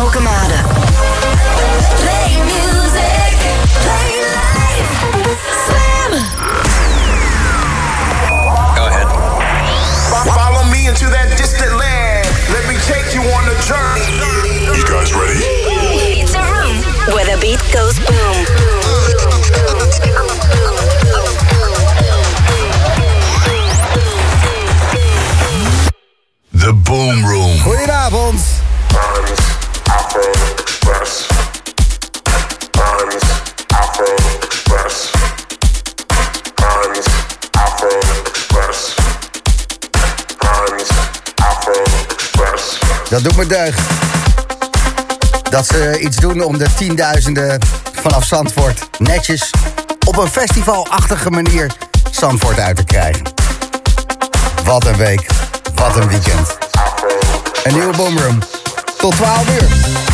Alkema. Dat ze iets doen om de tienduizenden vanaf Zandvoort netjes op een festivalachtige manier Zandvoort uit te krijgen. Wat een week. Wat een weekend. Een nieuwe boomroom. Tot 12 uur.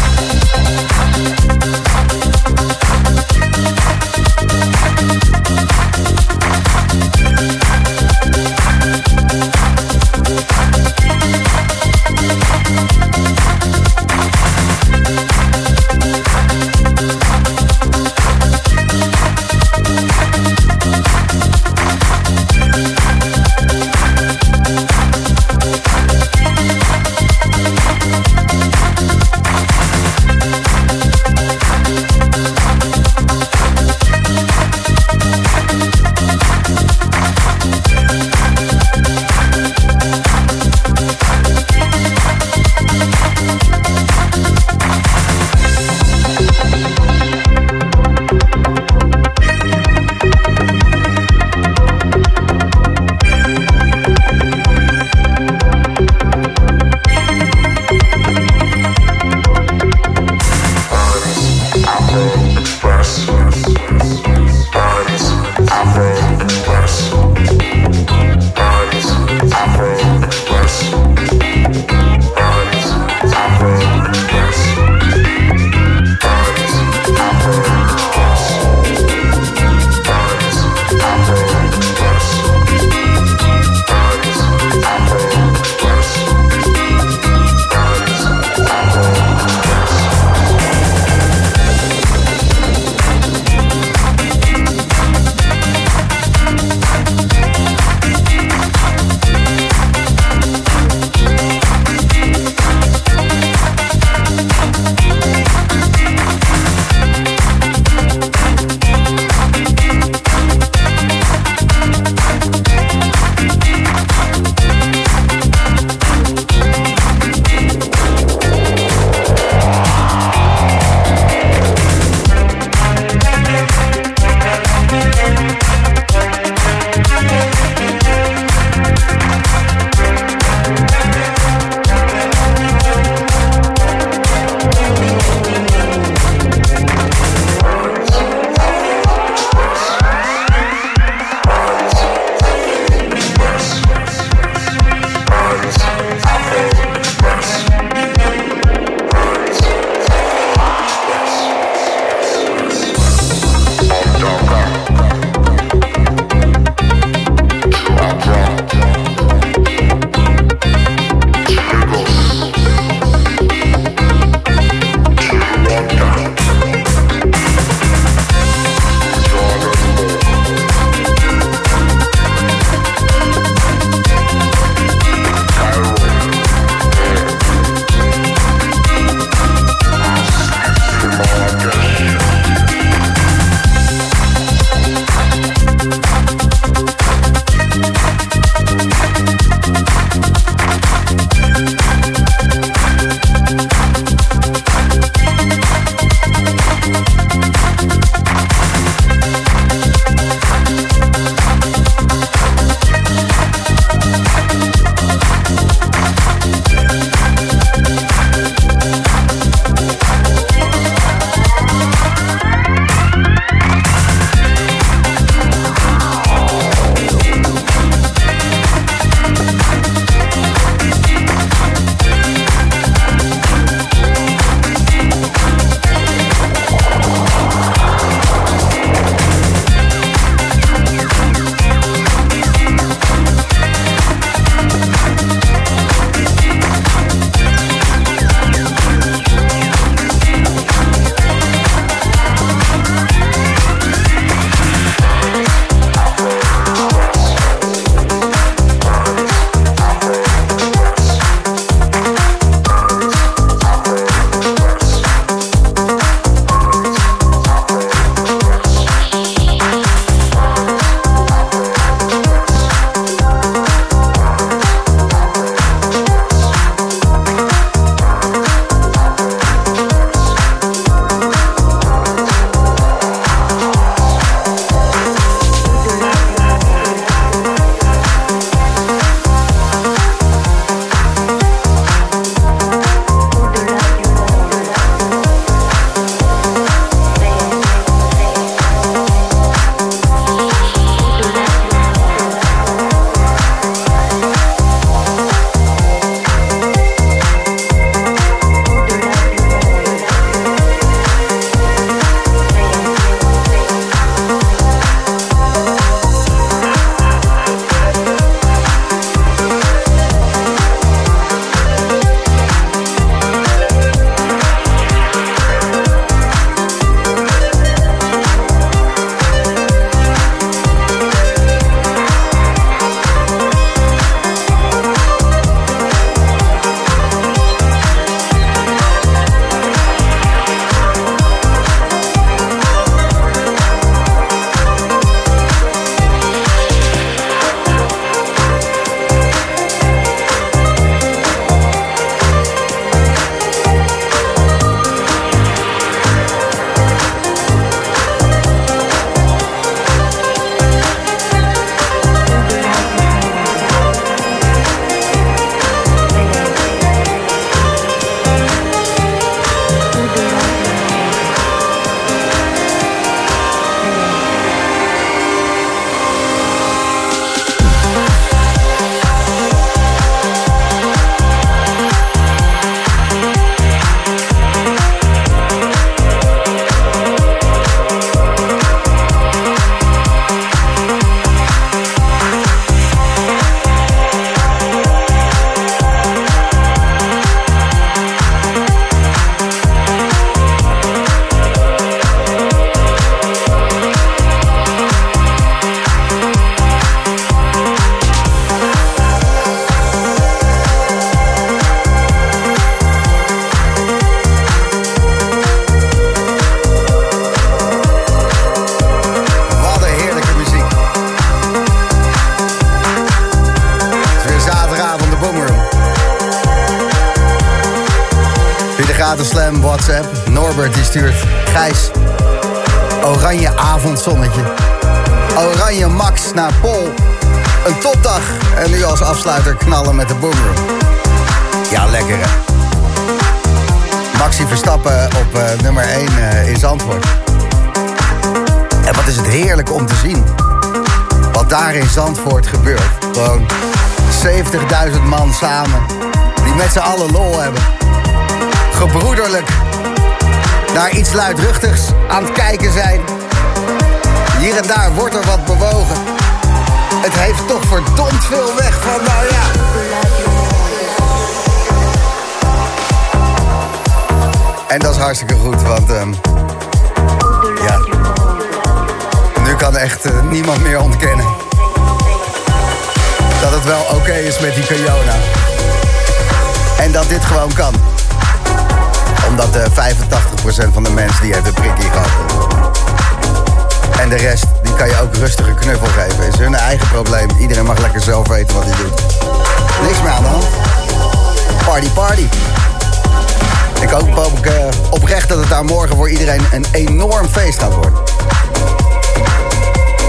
Een enorm feest gaat worden.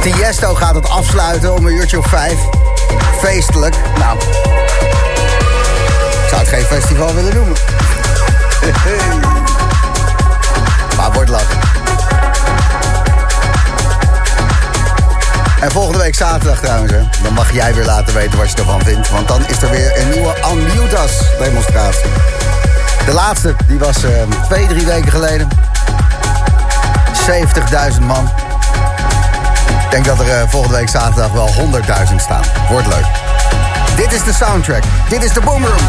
Tiesto gaat het afsluiten om een uurtje of vijf. Feestelijk. Nou, ik zou het geen festival willen noemen. maar wordt lachen. En volgende week zaterdag trouwens, dan mag jij weer laten weten wat je ervan vindt. Want dan is er weer een nieuwe Unmutas demonstratie. De laatste, die was uh, twee, drie weken geleden. 70.000 man. Ik denk dat er uh, volgende week zaterdag wel 100.000 staan. Wordt leuk. Dit is de soundtrack. Dit is de Boomroom.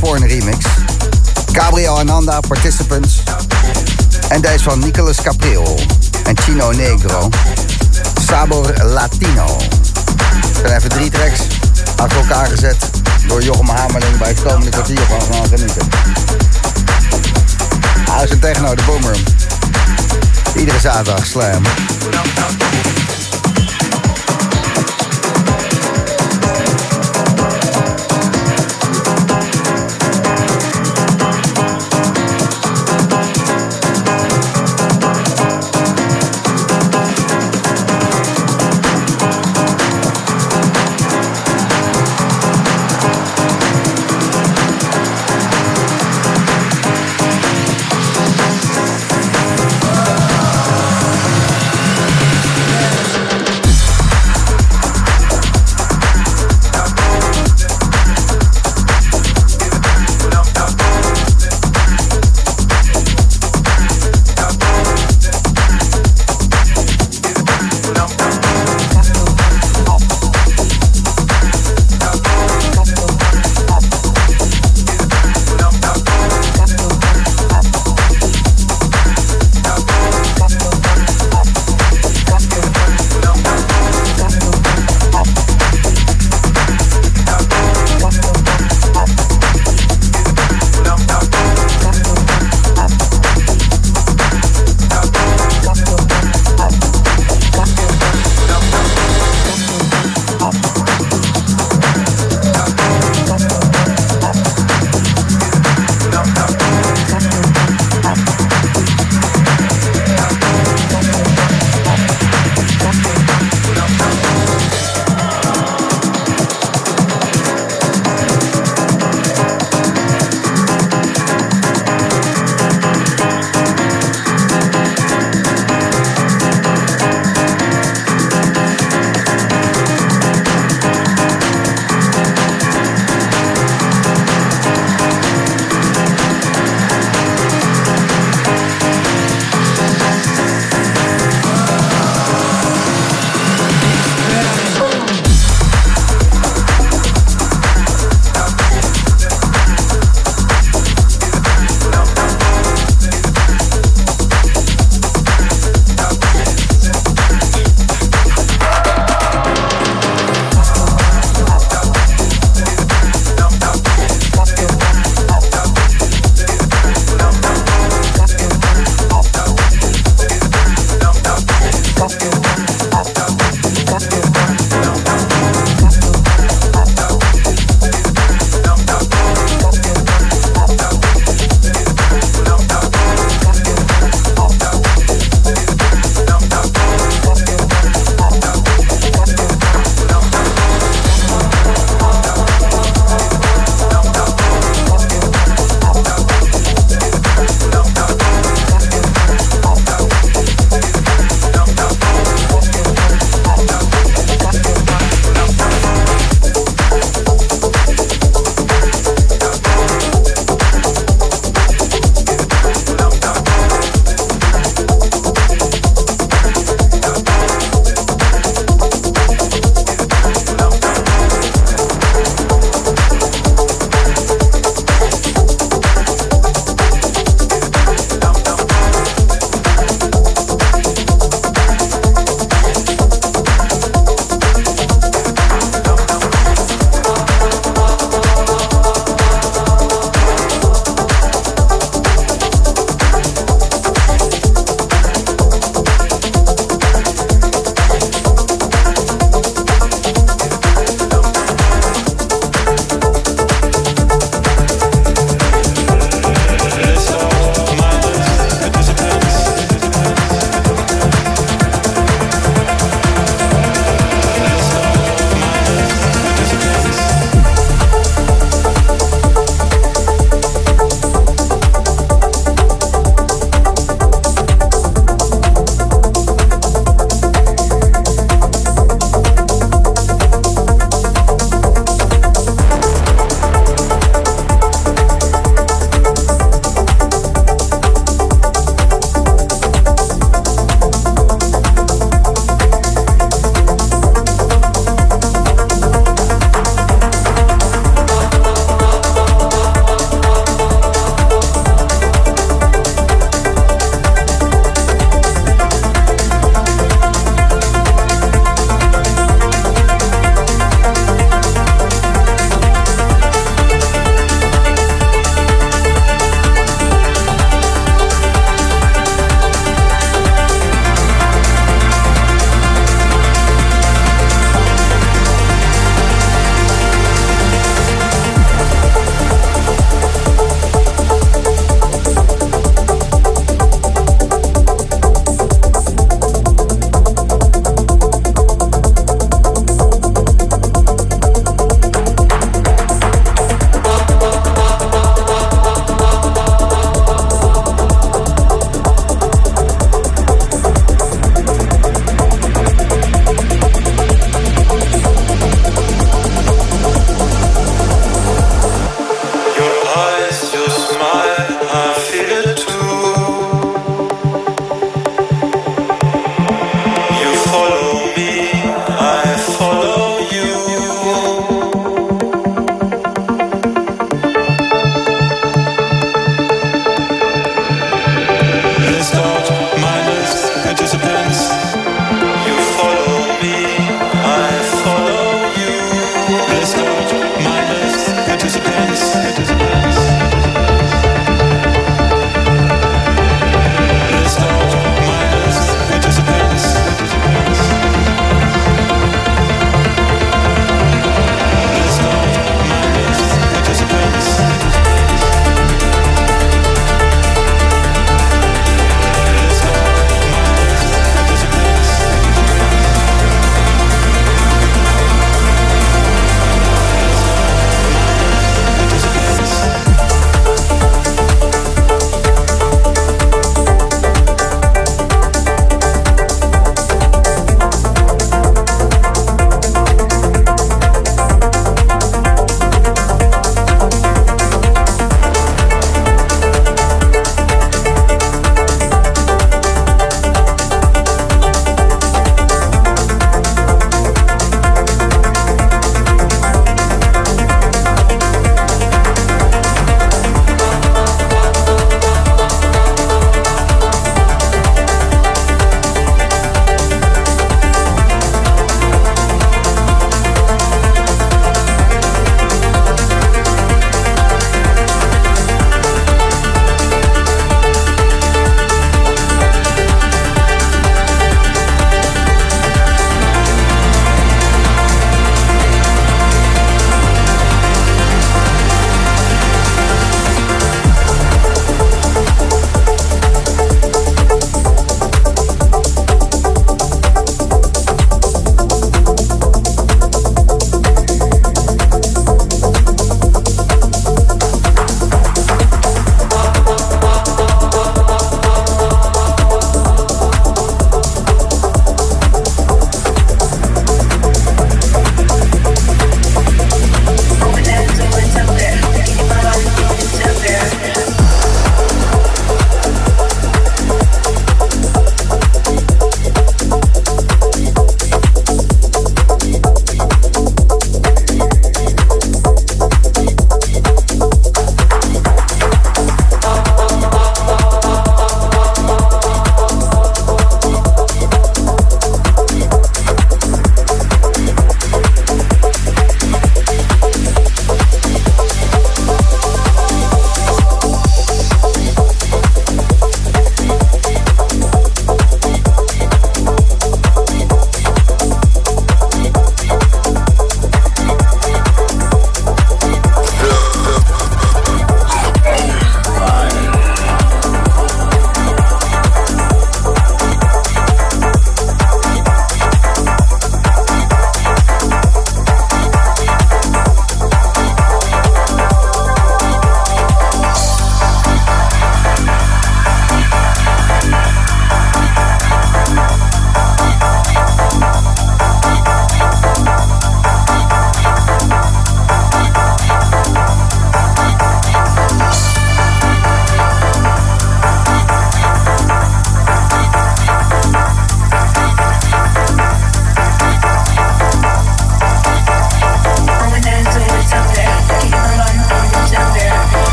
Voorn remix. Gabriel Ananda, Participants. En deze van Nicolas Capril en Chino Negro. Sabor Latino. Er zijn even drie tracks achter elkaar gezet door Jochem Hamerling bij het komende kwartier van gaan genieten. Huis en techno, de boomer. Iedere zaterdag slam.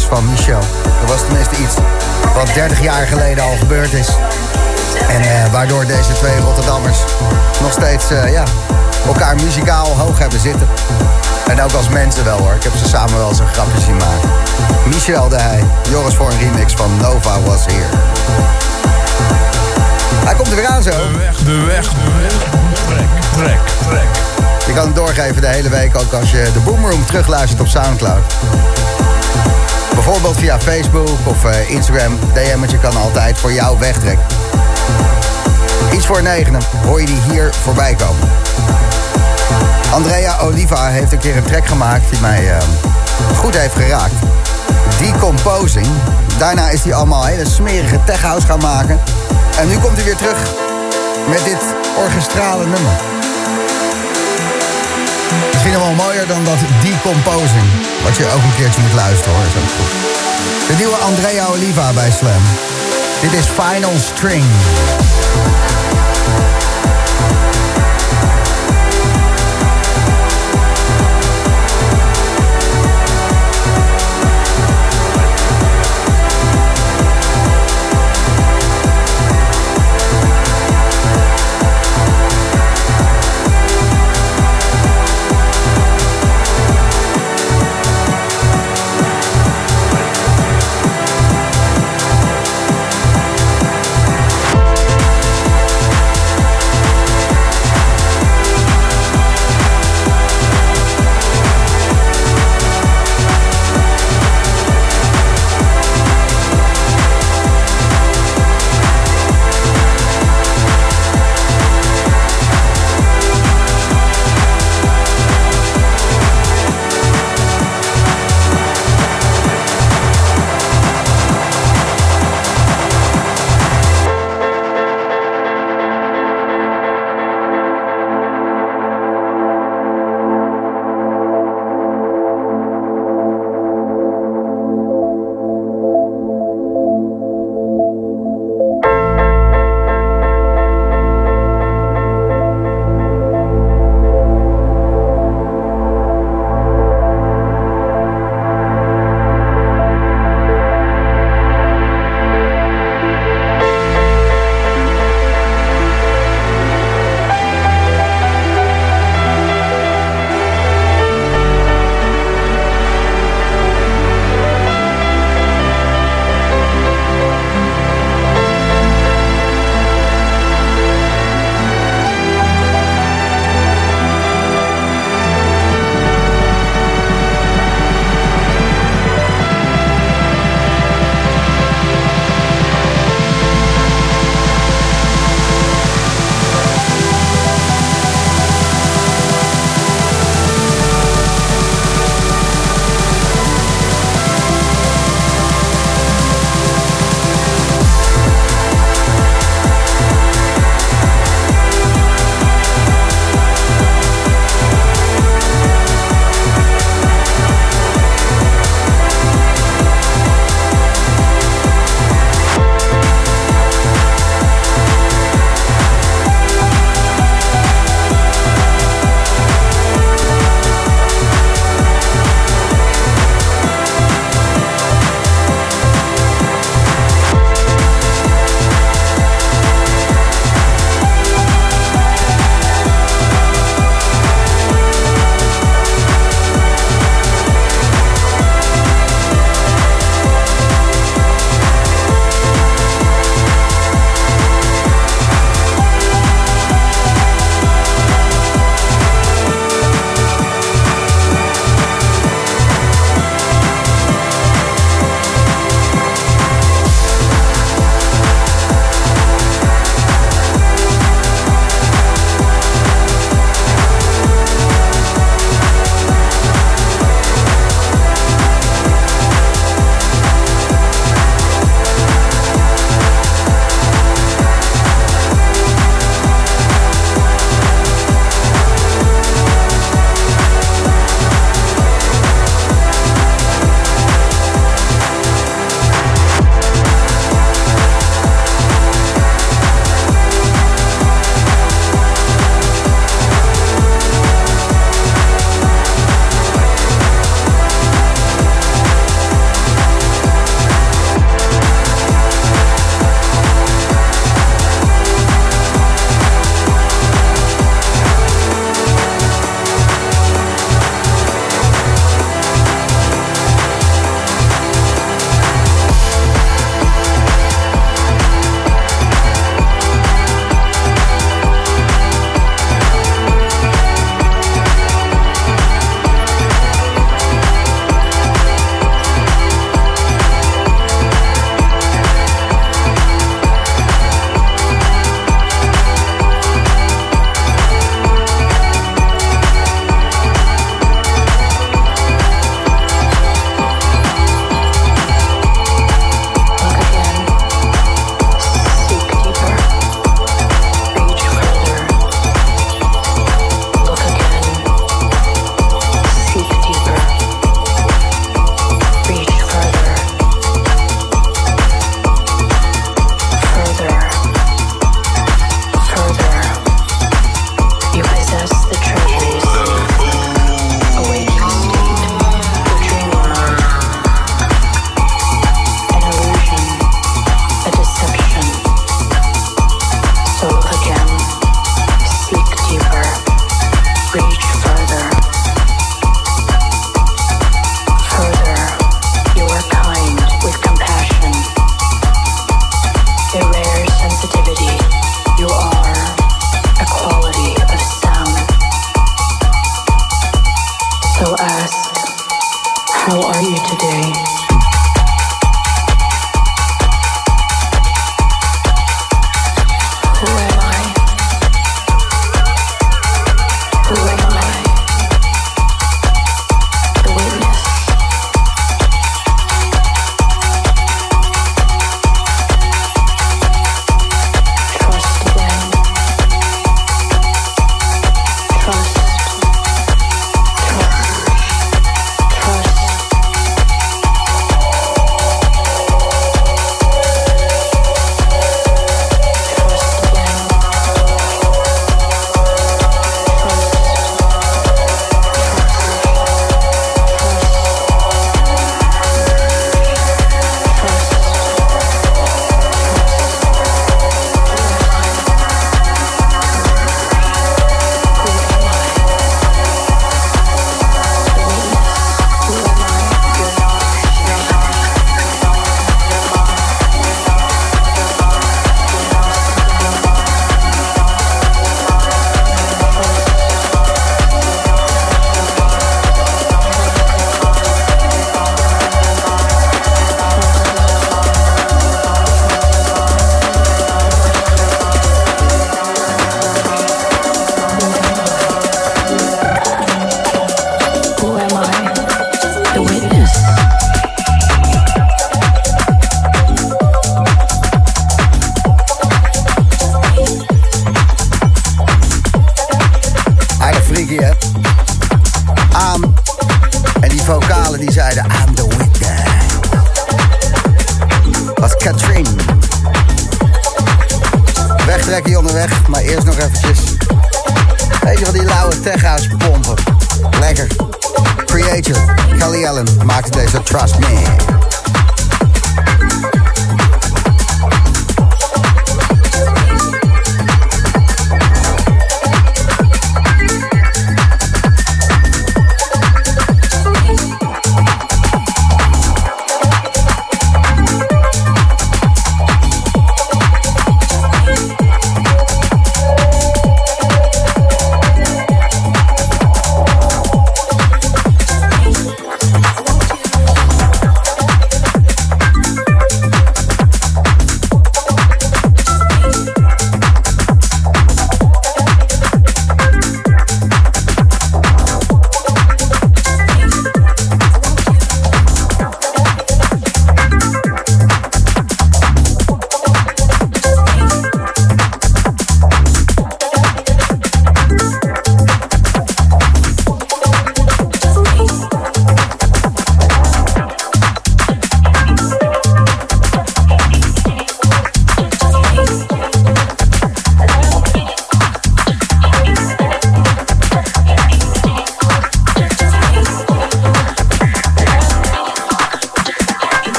Van Michel. Dat was tenminste iets wat 30 jaar geleden al gebeurd is. En waardoor deze twee Rotterdammers nog steeds ja, elkaar muzikaal hoog hebben zitten. En ook als mensen wel hoor. Ik heb ze samen wel eens een grapje zien maken. Michel de Heij, Joris voor een remix van Nova Was Here. Hij komt er weer aan zo. De weg, de weg, de weg. Trek, trek, trek. Je kan hem doorgeven de hele week ook als je de Boomroom terugluistert op Soundcloud. Bijvoorbeeld via Facebook of uh, Instagram. DM'tje kan altijd voor jou wegtrekken. Iets voor negenen hoor je die hier voorbij komen. Andrea Oliva heeft een keer een track gemaakt die mij uh, goed heeft geraakt. Decomposing. Daarna is hij allemaal hele smerige tech house gaan maken. En nu komt hij weer terug met dit orchestrale nummer. Misschien nog wel mooier dan dat Decomposing. Wat je ook een keertje moet luisteren hoor. Is ook goed. De nieuwe Andrea Oliva bij Slam. Dit is Final String.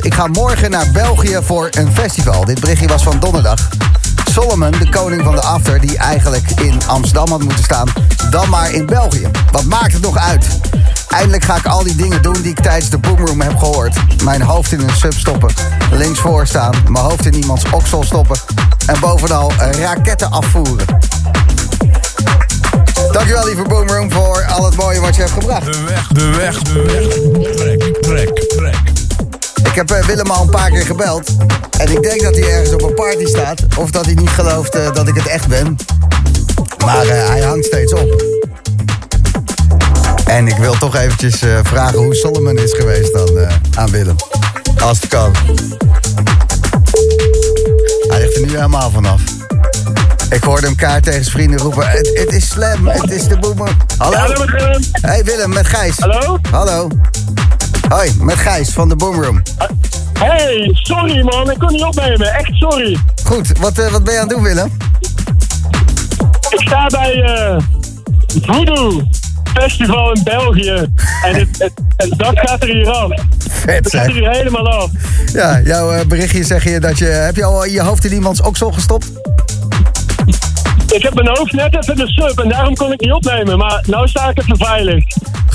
Ik ga morgen naar België voor een festival. Dit berichtje was van donderdag. Solomon, de koning van de after, die eigenlijk in Amsterdam had moeten staan, dan maar in België. Wat maakt het nog uit? Eindelijk ga ik al die dingen doen die ik tijdens de boomroom heb gehoord. Mijn hoofd in een sub stoppen, links voor staan, mijn hoofd in iemands oksel stoppen en bovenal raketten afvoeren. Dankjewel lieve boomroom voor al het mooie wat je hebt gebracht. De weg, de weg, de weg. Trek, trek, trek. Ik heb eh, Willem al een paar keer gebeld. En ik denk dat hij ergens op een party staat. Of dat hij niet gelooft eh, dat ik het echt ben. Maar eh, hij hangt steeds op. En ik wil toch eventjes vragen hoe Solomon is geweest dan aan Willem. Als het kan. Hij ligt er nu helemaal vanaf. Ik hoorde hem kaart tegen zijn vrienden roepen. Het, is slam, het is de boemer. Hallo? Hallo met Willem. Hey Willem, met Gijs. Hallo? Hallo. Hoi, met Gijs van de Boomroom. Hey, sorry man, ik kon niet opnemen. Echt sorry. Goed, wat, eh, wat ben je aan het doen, Willem? Ik sta bij eh Voodoo Festival in België. En het, het, het dak gaat er hier af. Vet, Het gaat er hier helemaal af. Ja, jouw eh, berichtje zeg je dat je... Heb je al je hoofd in iemands oksel gestopt? Ik heb mijn hoofd net even in de sub en daarom kon ik niet opnemen. Maar nou sta ik even veilig.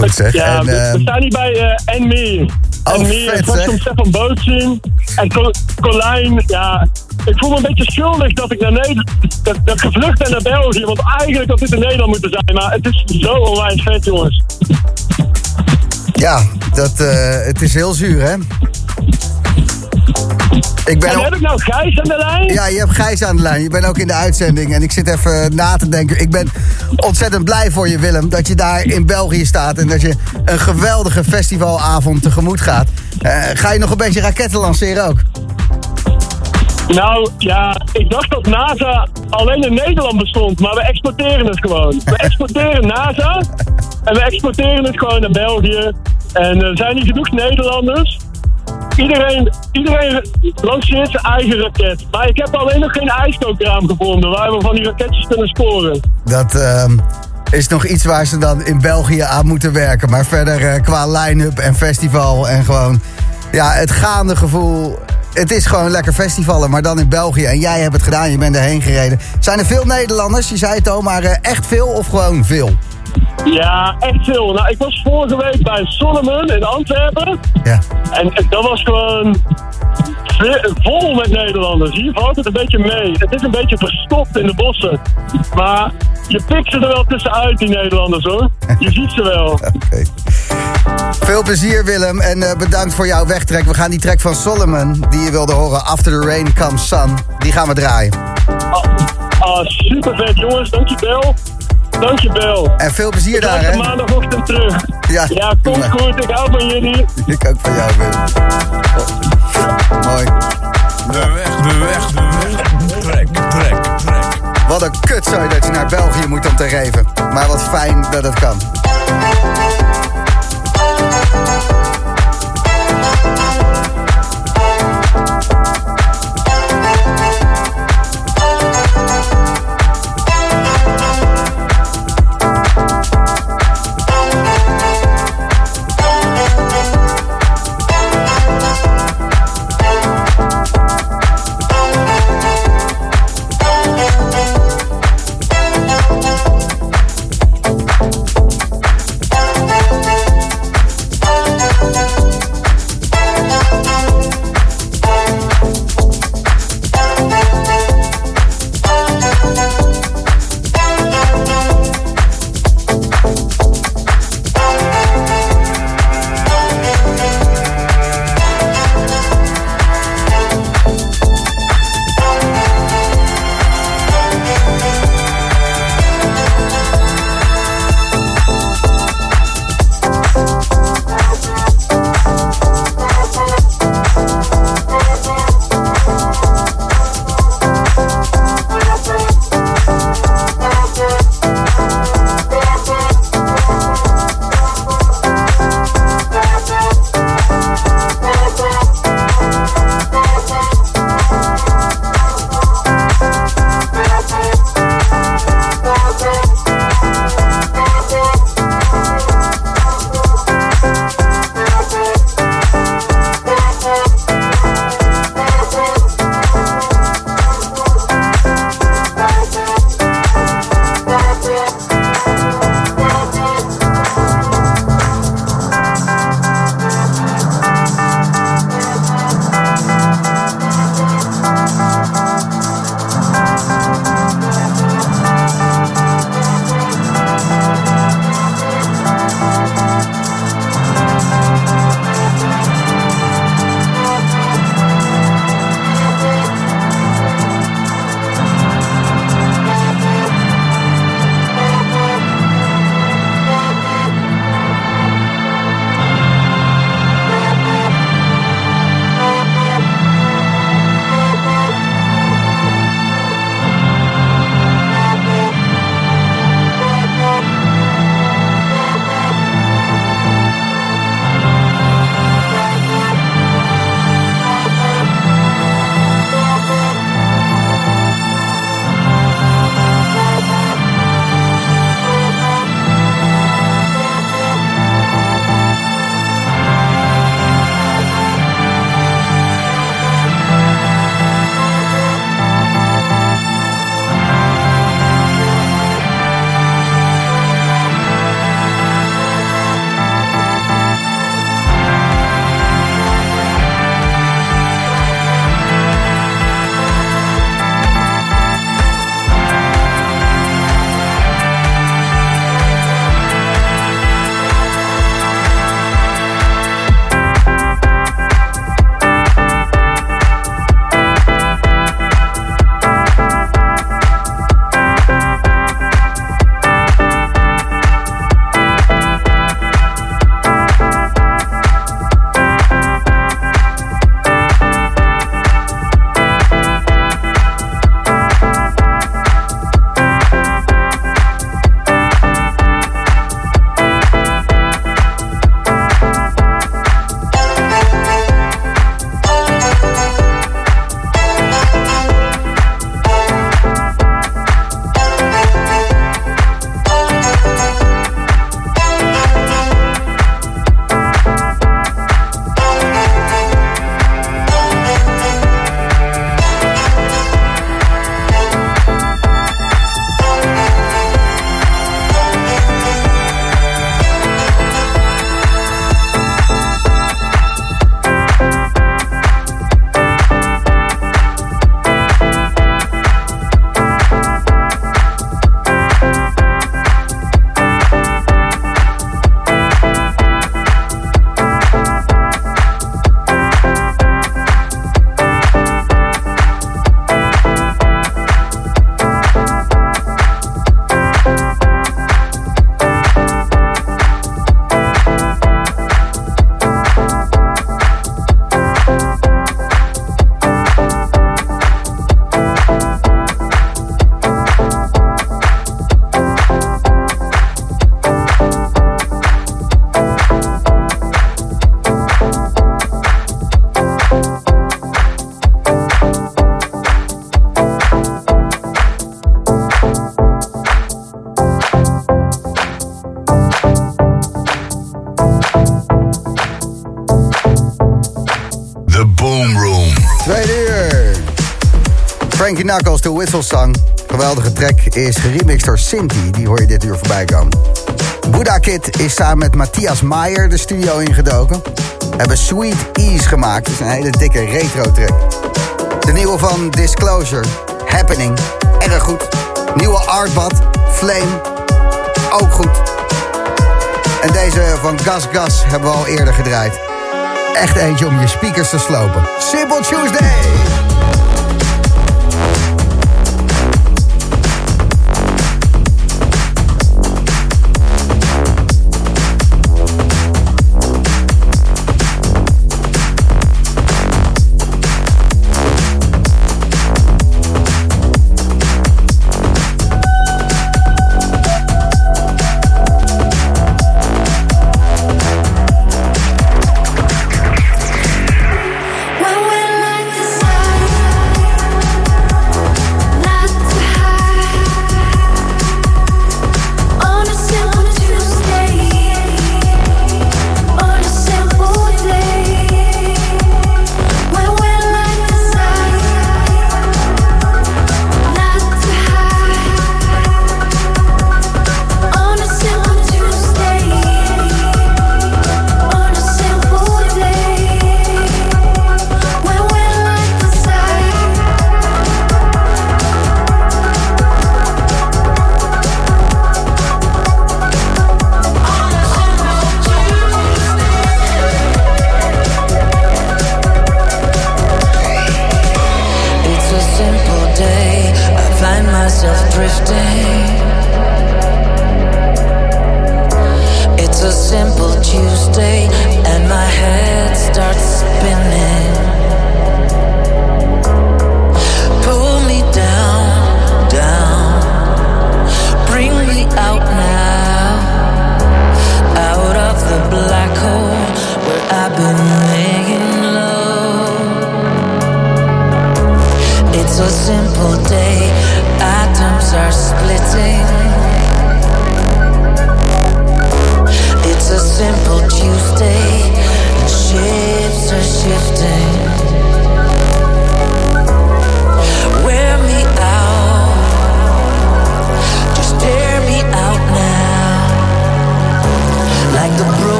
Goed zeg. Ja, en, we, eh, we staan hier bij eh En Meer. Oh, vet, straks komt Stefan. En Col- Colijn, ja... Ik voel me een beetje schuldig dat ik naar Nederland... Dat, dat ik gevlucht ben naar België. Want eigenlijk had dit in Nederland moeten zijn. Maar het is zo onwijs vet, jongens. ja, dat, eh, het is heel zuur, hè? Ik ben En heb ik nou Gijs aan de lijn? Ja, je hebt Gijs aan de lijn. Je bent ook in de uitzending. En ik zit even na te denken. Ik ben ontzettend blij voor je, Willem. Dat je daar in België staat. En dat je een geweldige festivalavond tegemoet gaat. Eh, ga je nog een beetje raketten lanceren ook? Nou, ja, ik dacht dat NASA alleen in Nederland bestond, maar we exporteren het gewoon. We exporteren NASA en we exporteren het gewoon naar België. En er zijn niet genoeg Nederlanders. Iedereen, iedereen lanceert zijn eigen raket. Maar ik heb alleen nog geen ijskookraam gevonden waar we van die raketjes kunnen scoren. Dat ehm, is nog iets waar ze dan in België aan moeten werken. Maar verder eh, qua line-up en festival en gewoon... Ja, het gaande gevoel... Het is gewoon lekker festivalen, maar dan in België. En jij hebt het gedaan, je bent erheen gereden. Zijn er veel Nederlanders? Je zei het al, maar eh, echt veel of gewoon veel? Ja, echt veel. Nou, ik was vorige week bij Solomon in Antwerpen. Ja. En en dat was gewoon vol met Nederlanders. Hier valt het een beetje mee. Het is een beetje verstopt in de bossen. Maar je pikt ze er wel tussenuit, die Nederlanders hoor. Je ziet ze wel. Oké. Veel plezier Willem en eh, bedankt voor jouw wegtrek. We gaan die track van Solomon, die je wilde horen, After the Rain Comes Sun, die gaan we draaien. Ah, ah, super vet jongens, dankjewel. Dankjewel. En veel plezier Ik daar ben hè. maandagochtend terug. Ja, Ja, komt goed. Ik hou van jullie. Ik ook van jou Willem. Mooi. De weg, de weg, de weg. Trek, trek, trek. Wat een kutzooi dat je naar België moet om te geven. Maar wat fijn dat het kan. Knuckles, de Whistle Song. Geweldige track is geremixed door Sinti, die hoor je dit uur voorbij komen. Buddha Kid is samen met Matthias Maier de studio ingedoken. Hebben Sweet Ease gemaakt, dat is een hele dikke retro track. De nieuwe van Disclosure, Happening, erg goed. Nieuwe Artbat, Flame, ook goed. En deze van Gas Gas hebben we al eerder gedraaid. Echt eentje om je speakers te slopen. Simple Tuesday!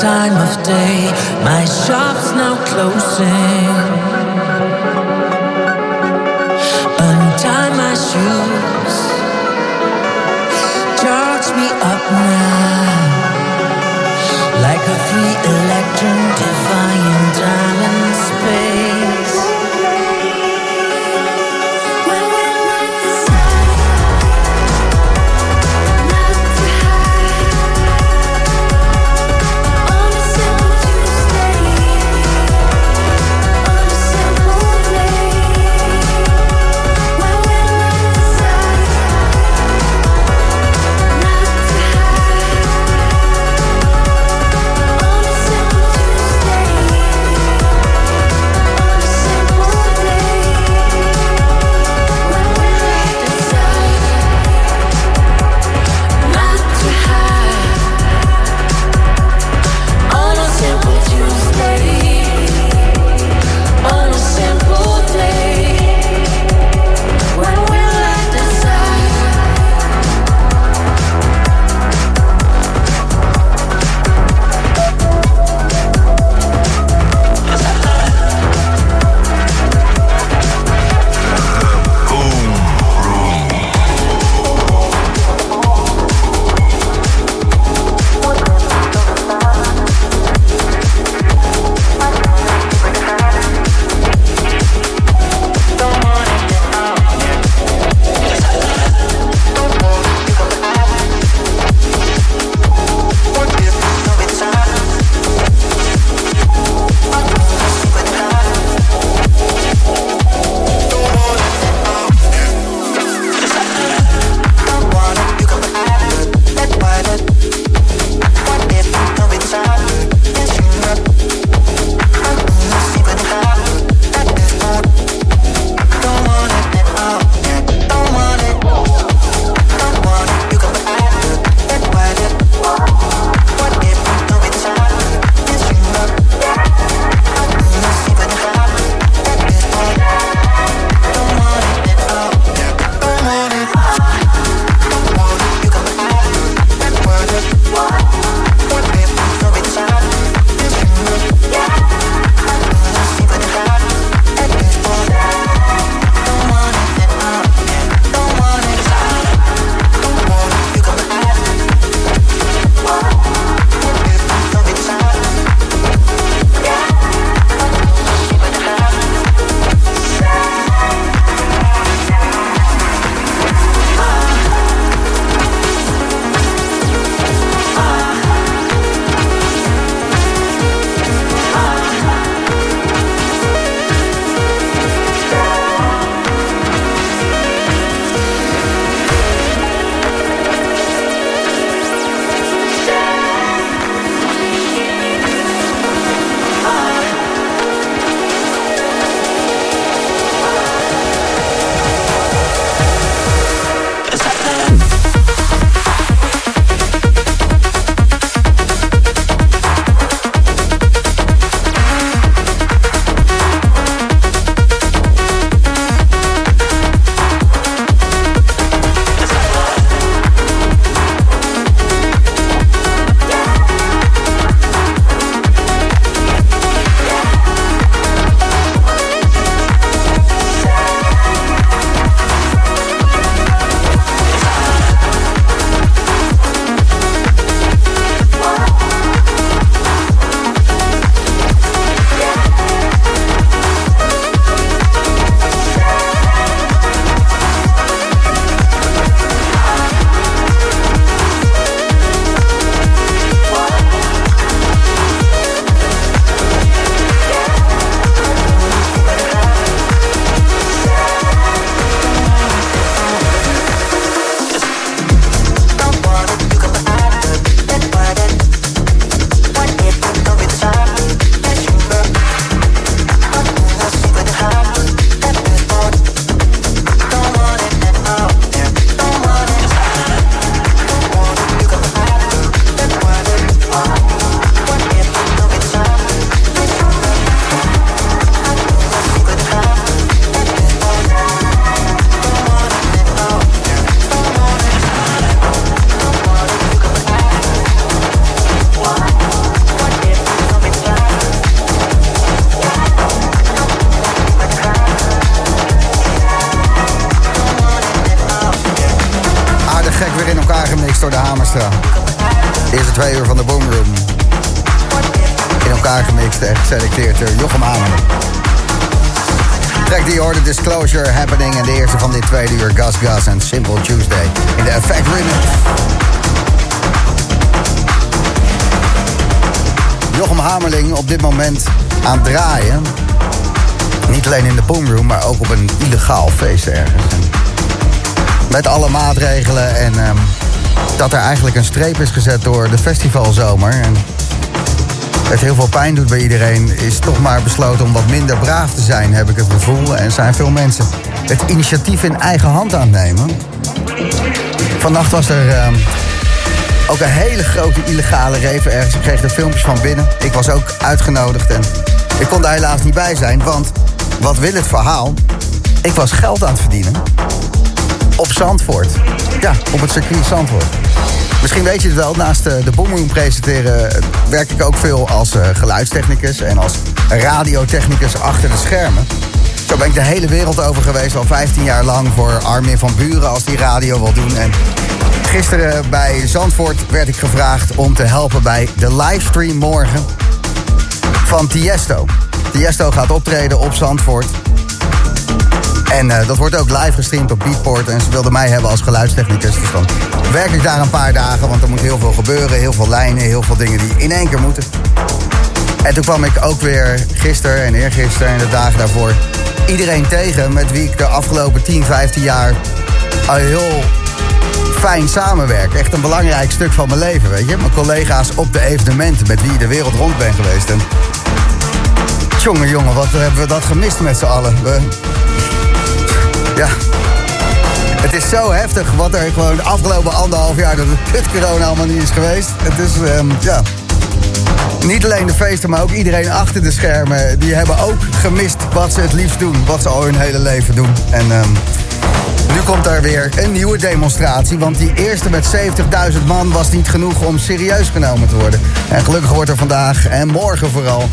time of day. My ergens. En met alle maatregelen en ehm, dat er eigenlijk een streep is gezet door de festivalzomer. En het heel veel pijn doet bij iedereen, is toch maar besloten om wat minder braaf te zijn, heb ik het gevoel. En zijn veel mensen het initiatief in eigen hand aan het nemen. Vannacht was er ehm, ook een hele grote illegale rave ergens. Ik kreeg er filmpjes van binnen. Ik was ook uitgenodigd en ik kon daar helaas niet bij zijn. Want wat wil het verhaal? Ik was geld aan het verdienen op Zandvoort. Ja, op het circuit Zandvoort. Misschien weet je het wel, naast eh, de Boomroom presenteren... eh, werk ik ook veel als eh, geluidstechnicus... en als radiotechnicus achter de schermen. Zo ben ik de hele wereld over geweest, al 15 jaar lang... voor Armin van Buren als die radio wil doen. En gisteren bij Zandvoort werd ik gevraagd om te helpen... bij de livestream morgen van Tiesto. Tiesto gaat optreden op Zandvoort... En eh, dat wordt ook live gestreamd op Beatport. En ze wilden mij hebben als geluidstechnicus. Dus dan werk ik daar een paar dagen. Want er moet heel veel gebeuren. Heel veel lijnen, heel veel dingen die in één keer moeten. En toen kwam ik ook weer gisteren en eergisteren en de dagen daarvoor... iedereen tegen met wie ik de afgelopen 10, 15 jaar al heel fijn samenwerk. Echt een belangrijk stuk van mijn leven, weet je. Mijn collega's op de evenementen met wie ik de wereld rond ben geweest. En jongen, jongen, wat hebben we dat gemist met z'n allen. We, ja. Het is zo heftig wat er gewoon de afgelopen anderhalf jaar... dat het kut corona allemaal niet is geweest. Het is, ehm, ja... Niet alleen de feesten, maar ook iedereen achter de schermen. Die hebben ook gemist wat ze het liefst doen. Wat ze al hun hele leven doen. En ehm, nu komt er weer een nieuwe demonstratie. Want die eerste met 70.000 man was niet genoeg om serieus genomen te worden. En gelukkig wordt er vandaag en morgen vooral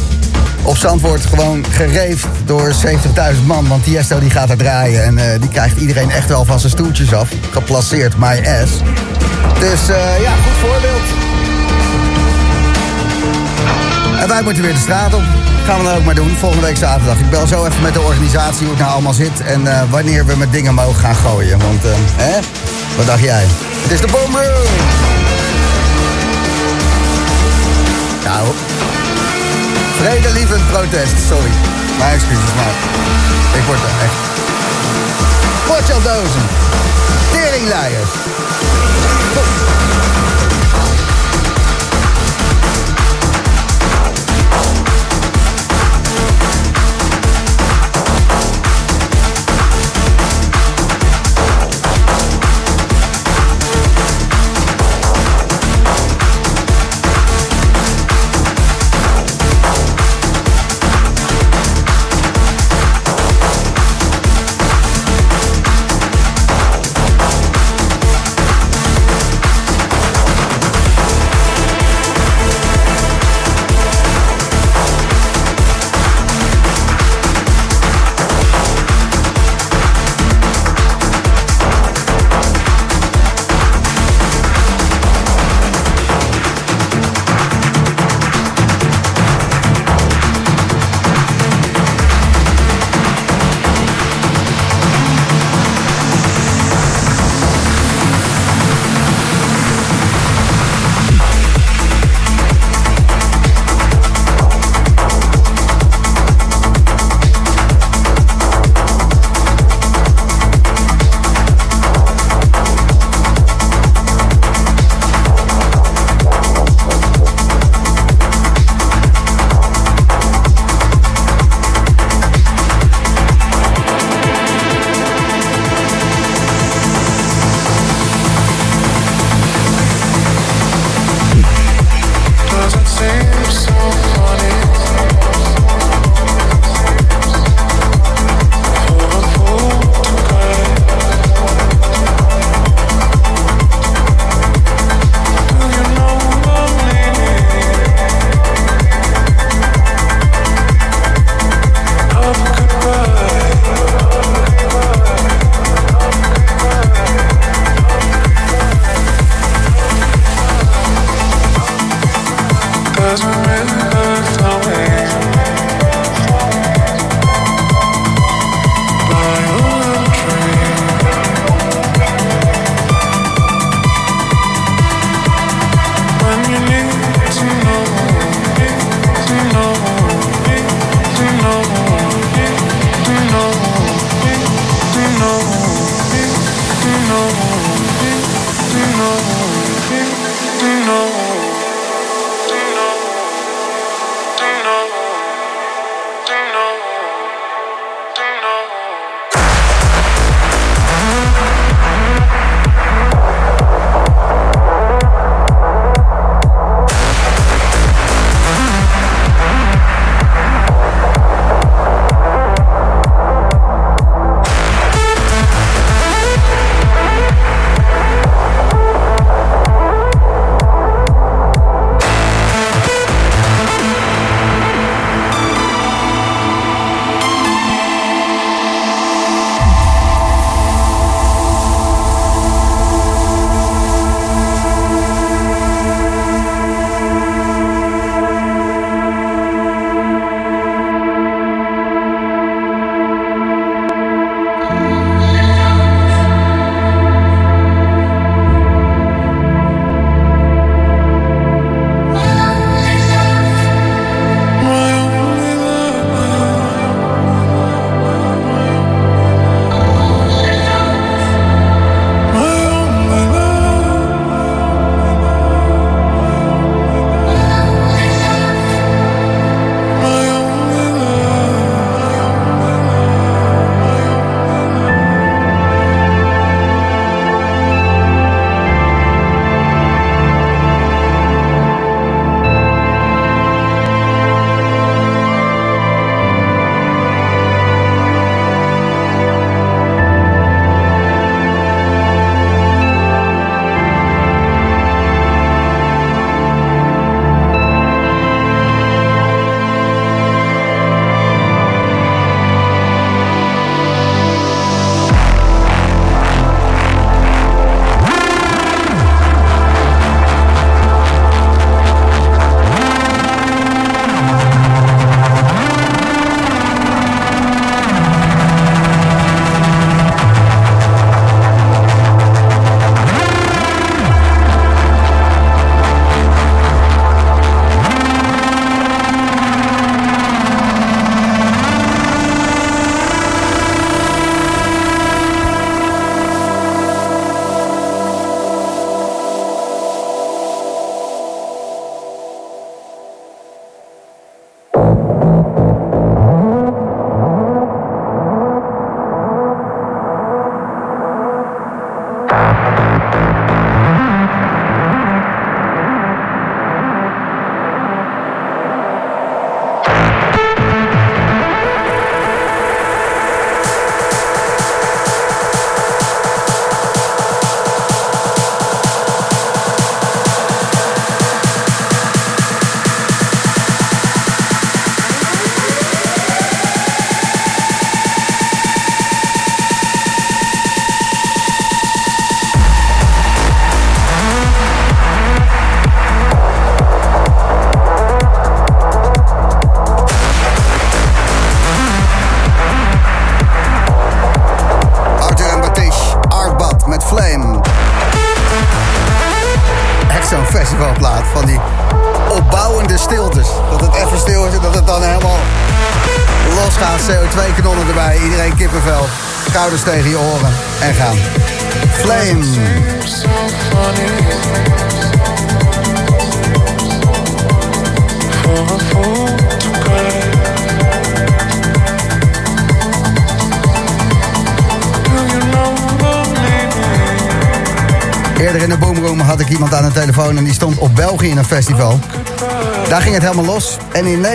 op Zandvoort gewoon gereefd door 70.000 man. Want Tiesto die gaat er draaien en eh, die krijgt iedereen echt wel van zijn stoeltjes af. Geplaceerd, my ass. Dus eh, ja, goed voorbeeld. En wij moeten weer de straat op. Gaan we dan ook maar doen, volgende week zaterdag. Ik bel zo even met de organisatie hoe het nou allemaal zit... en eh, wanneer we met dingen mogen gaan gooien. Want, hè? Wat dacht jij? Het is de Boomroom! Nou, vredelievend protest, sorry. Mijn excuses, maar ik word er echt... Potjaldozen. Teringleiers.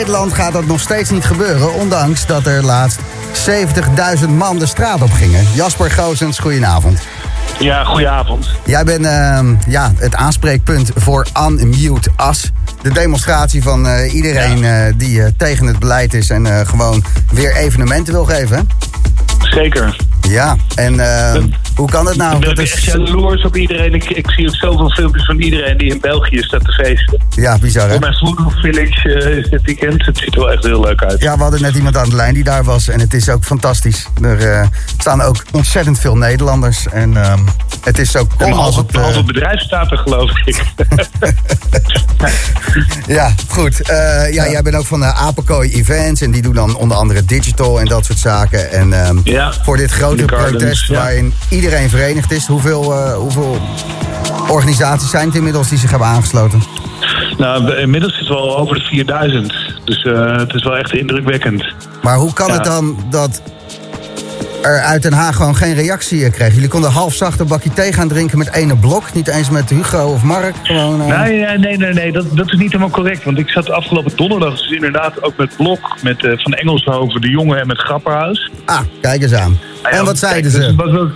Nederland gaat dat nog steeds niet gebeuren, ondanks dat er laatst 70.000 man de straat op gingen. Jasper Goosens, goedenavond. Ja, goedenavond. Jij bent ehm, ja, het aanspreekpunt voor Unmute Us. De demonstratie van eh, iedereen eh, die eh, tegen het beleid is en gewoon weer evenementen wil geven. Zeker. Ja, en ehm, hoe kan het nou? ik ben Dat echt jaloers op iedereen. Ik, ik zie ook zoveel filmpjes van iedereen die in België staat te feesten. Ja, bizar hè? Voor mijn Voodoo Village eh, is dit weekend. Het ziet er wel echt heel leuk uit. Ja, we hadden net iemand aan de lijn die daar was en het is ook fantastisch. Er eh, staan ook ontzettend veel Nederlanders en ehm, het is ook kom als het... eh, halve bedrijf staat er, geloof ik. ja, goed. Eh, ja, jij bent ook van de Apenkooi Events en die doen dan onder andere digital en dat soort zaken. En ehm, Ja, voor dit grote gardens, protest ja. waarin iedereen verenigd is, hoeveel, eh, hoeveel organisaties zijn het inmiddels die zich hebben aangesloten? Nou, inmiddels is het wel over de 4000. Dus eh, het is wel echt indrukwekkend. Maar hoe kan Ja. het dan dat er uit Den Haag gewoon geen reactie kreeg? Jullie konden half zacht een bakje thee gaan drinken met ene blok. Niet eens met Hugo of Mark. Gewoon, eh, Nee, nee, nee, nee. Dat, dat is niet helemaal correct. Want ik zat afgelopen donderdag dus inderdaad ook met Blok, met eh, Van Engelshoven, de jongen en met Grapperhaus. Ah, kijk eens aan. Ah ja, en wat zeiden dus ze? Wel,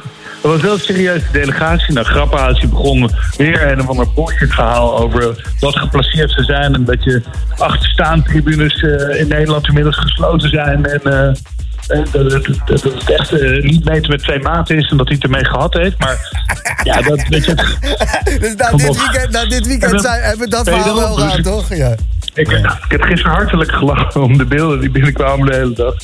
het was wel een serieuze delegatie. Nou, Grapperhaus die begon weer een of ander bullshit verhaal over wat geplaceerd ze zijn. En dat je acht staantribunes eh, in Nederland inmiddels gesloten zijn. En eh, eh, dat, het- dat, dat het echt niet meten met twee maten is en dat hij het ermee gehad heeft. Maar ja, dat weet je. Dus na dit weekend, na dit weekend zijn, hebben we dat verhaal wel gehad, toch? Ja. Ik, ik heb gisteren hartelijk gelachen om de beelden die binnenkwamen de hele dag.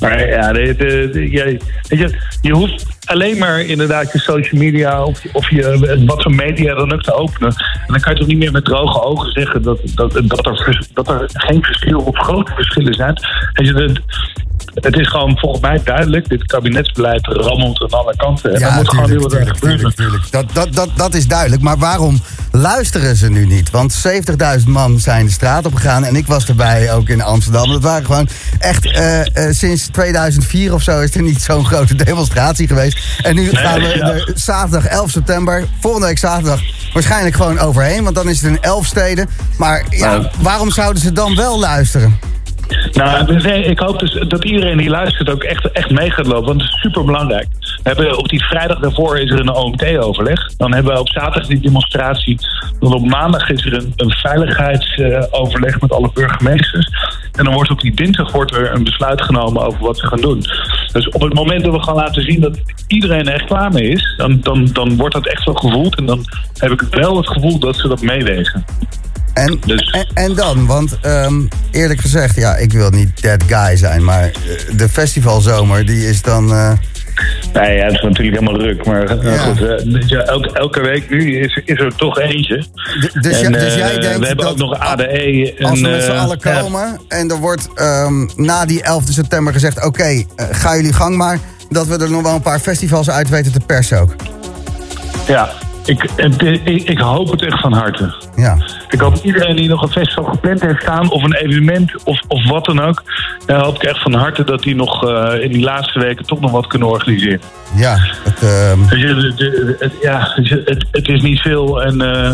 Maar ja, de, de, de- je, je, je hoeft alleen maar inderdaad je social media of, je- of je, wat voor media dan ook te openen. En dan kan je toch niet meer met droge ogen zeggen dat, dat, dat, er, dat er geen verschil of grote verschillen zijn. Weet je, het, is gewoon volgens mij duidelijk, dit kabinetsbeleid rammelt aan alle kanten. En Ja, moet gewoon heel wat gebeuren. tuurlijk. Dat, dat, dat, dat is duidelijk. Maar waarom luisteren ze nu niet? Want 70.000 man zijn de straat op gegaan. En ik was erbij ook in Amsterdam. Dat waren gewoon echt... eh, eh, sinds 2004 of zo is er niet zo'n grote demonstratie geweest. En nu gaan we er zaterdag 11 september, volgende week zaterdag... waarschijnlijk gewoon overheen. Want dan is het in 11 steden. Maar ja, Nou. waarom zouden ze dan wel luisteren? Nou, ik hoop dus dat iedereen die luistert ook echt, echt mee gaat lopen. Want het is super belangrijk. We hebben op die vrijdag daarvoor is er een OMT-overleg. Dan hebben we op zaterdag die demonstratie. Dan op maandag is er een, een veiligheidsoverleg met alle burgemeesters. En dan wordt op die dinsdag wordt er een besluit genomen over wat ze gaan doen. Dus op het moment dat we gaan laten zien dat iedereen er echt klaar mee is, dan, dan, dan wordt dat echt wel gevoeld. En dan heb ik wel het gevoel dat ze dat meewegen. En, Dus- en, en dan, want ehm, eerlijk gezegd, ja, ik wil niet that guy zijn, maar eh, de festivalzomer, die is dan. eh, Nee, ja, het is natuurlijk helemaal ruk. Maar eh, Ja. goed, ja, elke, elke week nu is, is er toch eentje. d- dus, En, dus jij denkt we hebben ook nog ADE. En, als we met z'n allen komen en er wordt ehm, na die 11 september gezegd: oké, ga jullie gang maar, dat we er nog wel een paar festivals uit weten te persen ook. Ja, ik, het- ik, ik hoop het echt van harte. Ja. Ik hoop iedereen die nog een festival gepland heeft staan, of een evenement, of, of wat dan ook. Dan hoop ik echt van harte dat die nog eh, in die laatste weken toch nog wat kunnen organiseren. Ja, het, ehm, Dus het, ja, dus het is niet veel en eh,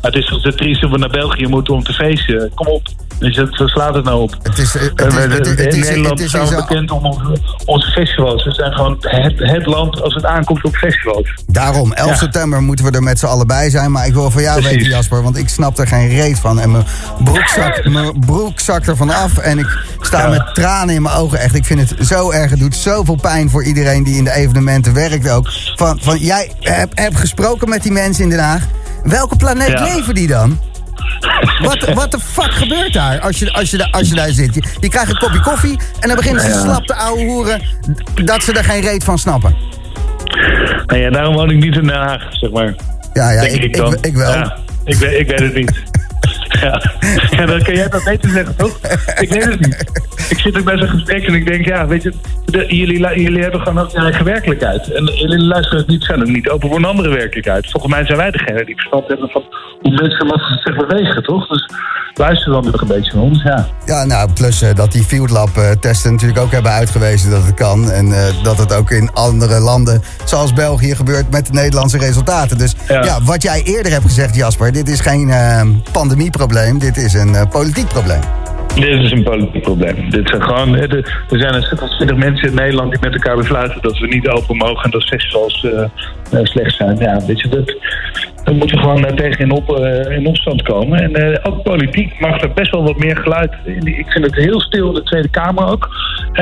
het is toch te triest dat we naar België moeten om te feesten. Kom op, dus waar slaat het nou op? het is. Het En is, we- het is, het in Nederland we zo'n- bekend om onze, onze festivals. We zijn gewoon het, het land als het aankomt op festivals. Daarom, 11 Ja. september moeten we er met z'n allen bij zijn. Maar ik wil van jou Precies. weten, Jasper, want ik snap er geen reet van. En mijn broek zakt, mijn broek zakt er vanaf. En ik sta Ja. met tranen in mijn ogen. Echt, ik vind het zo erg. Het doet zoveel pijn voor iedereen die in de evenementen werkt ook. Van, van jij hebt hebt gesproken met die mensen in Den Haag. Welke planeet Ja. leven die dan? Wat wat de fuck gebeurt daar als je, als je, daar- als je daar zit? Je, je krijgt een kopje koffie en dan beginnen ze Ja. slap te ouwe hoeren dat ze er geen reet van snappen. Nou ja, daarom woon ik niet in Den Haag, zeg maar. Ja, ja ik, ik, wel. Ja, ik, weet, ik weet het niet. Ja. ja, dan kan jij dat beter zeggen, toch? Ik weet het niet. Ik zit ook bij zo'n gesprek en ik denk, ja, weet je, de- jullie, jullie hebben gewoon ook je eigen werkelijkheid. En jullie luisteren het niet, zijn ook niet open voor een andere werkelijkheid. Volgens mij zijn wij degene die verstand hebben van hoe mensen zich bewegen, toch? Dus luister dan nog een beetje naar ons, ja. Ja, nou, plus eh, dat die Field Lab eh, testen natuurlijk ook hebben uitgewezen dat het kan. En eh, dat het ook in andere landen, zoals België, gebeurt met de Nederlandse resultaten. Dus ja, Ja. wat jij eerder hebt gezegd, Jasper, dit is geen eh, pandemieprobleem, dit is een eh, politiek probleem. Dit is een politiek probleem. Dit zijn gewoon, er zijn een stuk van 20 mensen in Nederland die met elkaar besluiten dat we niet open mogen en dat festivals eh, eh, slecht zijn. Ja, weet je, dat, daar moeten we gewoon tegen in, op, eh, in opstand komen. En eh, ook politiek mag er best wel wat meer geluid. in. Ik vind het heel stil in de Tweede Kamer ook.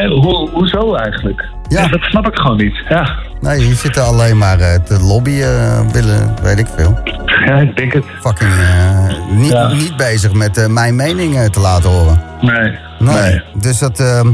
Hoe, hoezo eigenlijk? Ja. Dat snap ik gewoon niet. Ja, Nee, hier zitten alleen maar eh, te lobbyen, willen, weet ik veel. ja ik denk het. Fucking, niet, Ja. niet bezig met mijn mening te laten horen. Nee. Nee. nee. Dus dat...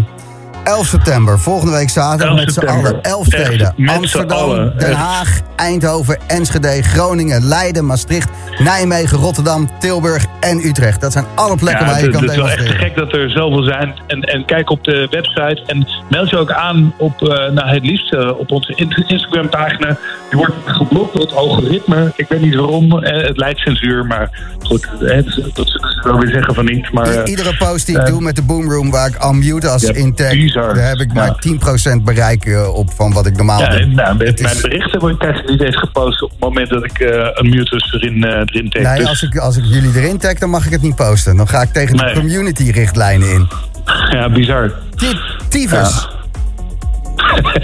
ehm 11 september, volgende week zaterdag 11 met z'n allen. 11 Echt, steden. Amsterdam. Den. Haag, Eindhoven, Enschede, Groningen, Leiden, Maastricht, Nijmegen, Rotterdam, Tilburg en Utrecht. Dat zijn alle plekken Ja, waar je kan het is wel echt demonstreren. gek dat er zoveel zijn. En, en kijk op de website en meld je ook aan op, nou, het liefst eh, op onze in- Instagram-pagina. Die wordt geblokt door het algoritme. Ik weet niet waarom. eh, het leidt censuur, maar goed, dat zullen ze wel weer zeggen van niet. Maar, Iedere post die ik doe met de Boomroom waar ik unmute als Ja, bizar. daar heb ik maar Ja. 10% bereik eh, op van wat ik normaal ja, doe. nou, met Het is- mijn berichten wordt krijg ik niet eens gepost op het moment dat ik eh, een mutus erin, eh erin teken. Nee, Dus- als ik, als ik jullie erin tag, dan mag ik het niet posten. Dan ga ik tegen de community-richtlijnen in. Ja, bizar. Tyfus.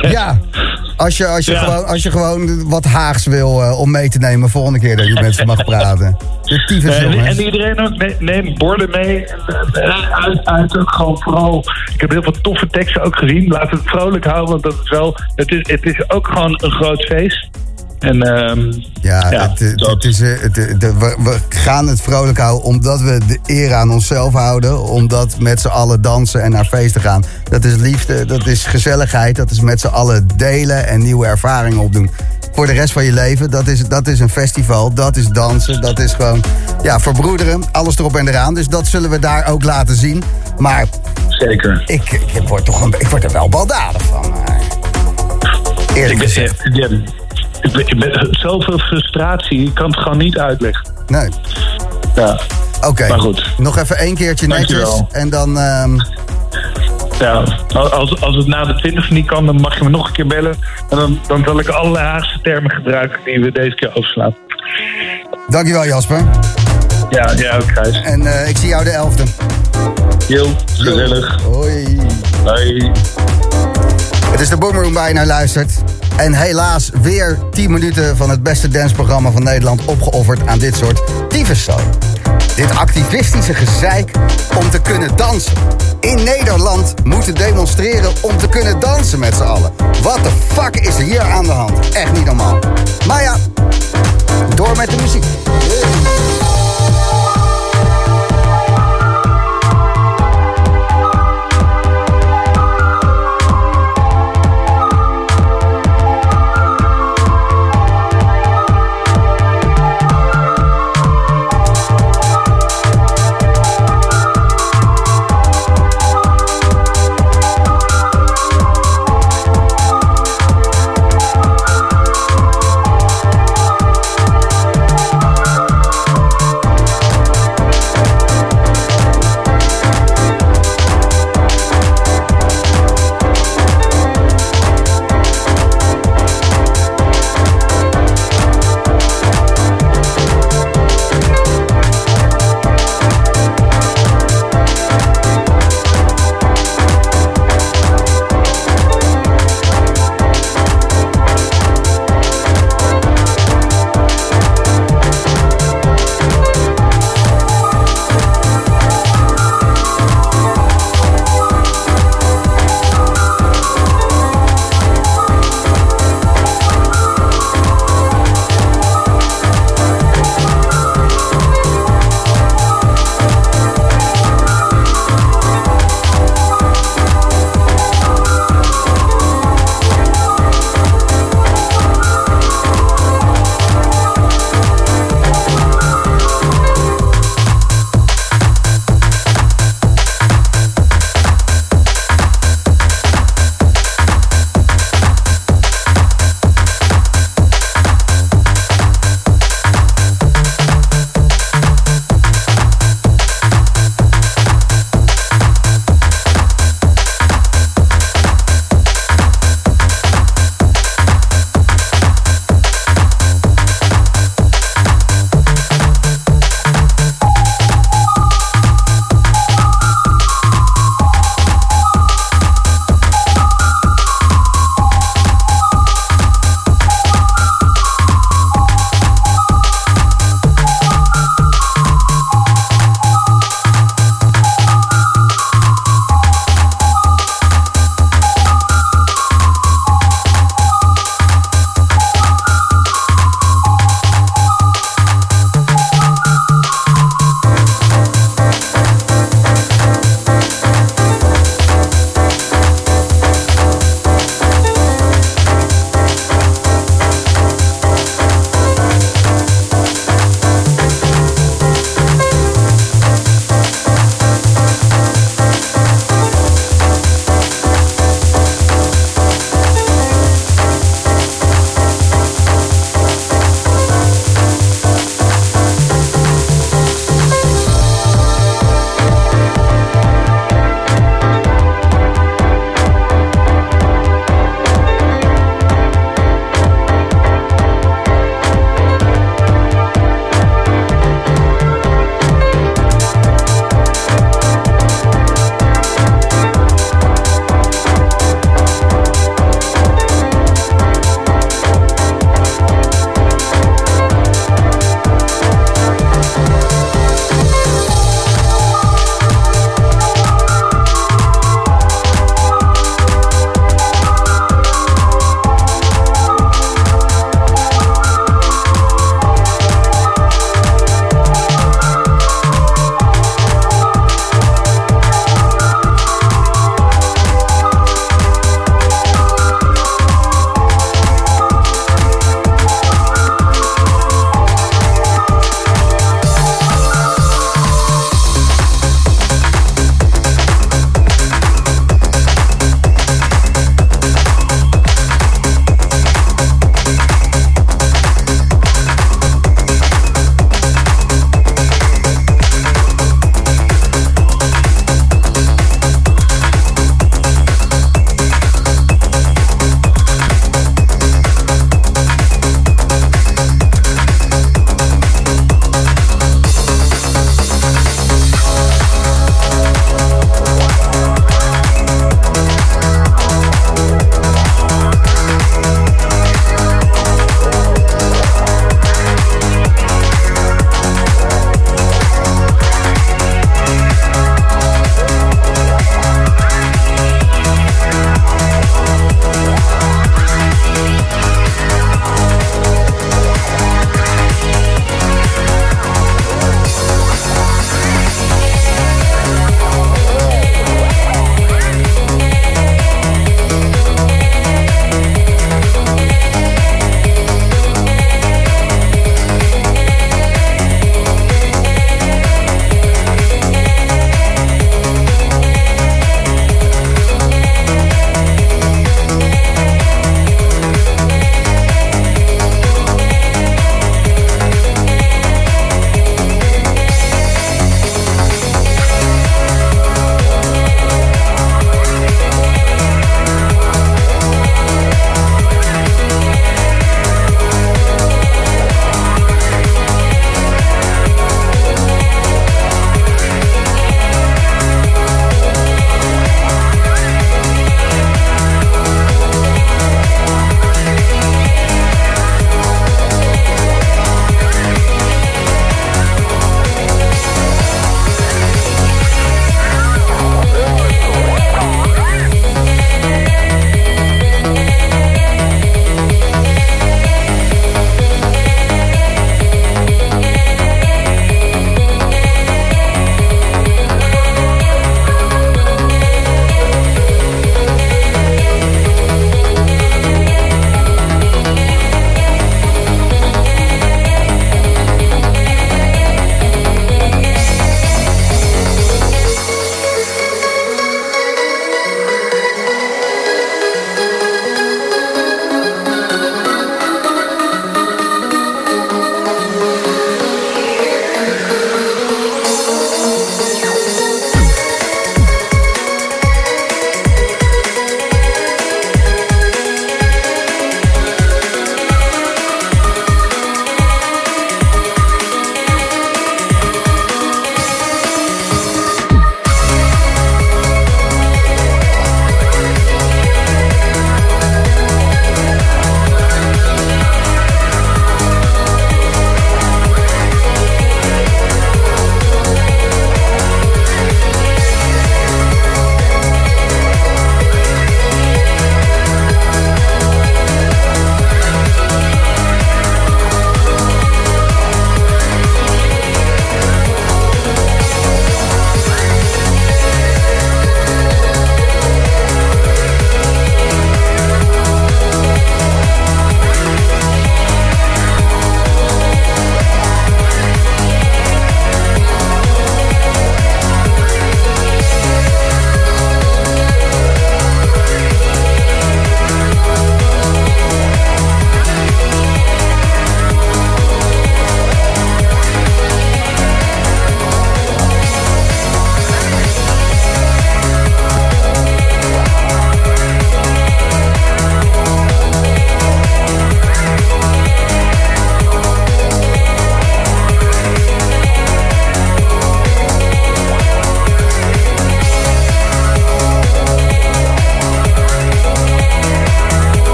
Ja. Als je, als, je Ja. gewoon, als je gewoon wat Haags wil eh, om mee te nemen volgende keer dat je met ze mag praten. De tyfus, Eh, en, en iedereen ook, ne- neem borden mee. En, eh, uit, uit ook gewoon vooral. Ik heb heel veel toffe teksten ook gezien. Laat het vrolijk houden, want dat is wel. Het is, het is ook gewoon een groot feest. En ehm, Ja, Ja, het, het, dat. het is, eh, het, het- we, we gaan het vrolijk houden omdat we de eer aan onszelf houden. Omdat met z'n allen dansen en naar feesten gaan. Dat is liefde, dat is gezelligheid. Dat is met z'n allen delen en nieuwe ervaringen opdoen. Voor de rest van je leven, dat is, dat is een festival. Dat is dansen, dat is gewoon ja, verbroederen. Alles erop en eraan. Dus dat zullen we daar ook laten zien. Maar zeker. ik, ik, word, toch een, ik word er wel baldadig van. eh. Eerlijk gezegd. eh, ik ik ben- zoveel frustratie. Ik kan het gewoon niet uitleggen. Nee. Ja. Oké, Maar goed. nog even één keertje netjes. Dankjewel. En dan... ehm, Ja, als, als het na de 20 niet kan, dan mag je me nog een keer bellen. En dan, dan zal ik alle Haagse termen gebruiken die we deze keer overslaan. dankjewel Jasper. Ja, ja ook Gijs. En eh, ik zie jou de 11e. Heel gezellig. Hoi. Hoi. Het is de Boomroom waar je naar luistert. En helaas weer 10 minuten van het beste danceprogramma van Nederland opgeofferd aan dit soort tyfuszooi. Dit activistische gezeik om te kunnen dansen. In Nederland moeten demonstreren om te kunnen dansen met z'n allen. Wat de fuck is er hier aan de hand? Echt niet normaal. Maar ja, door met de muziek.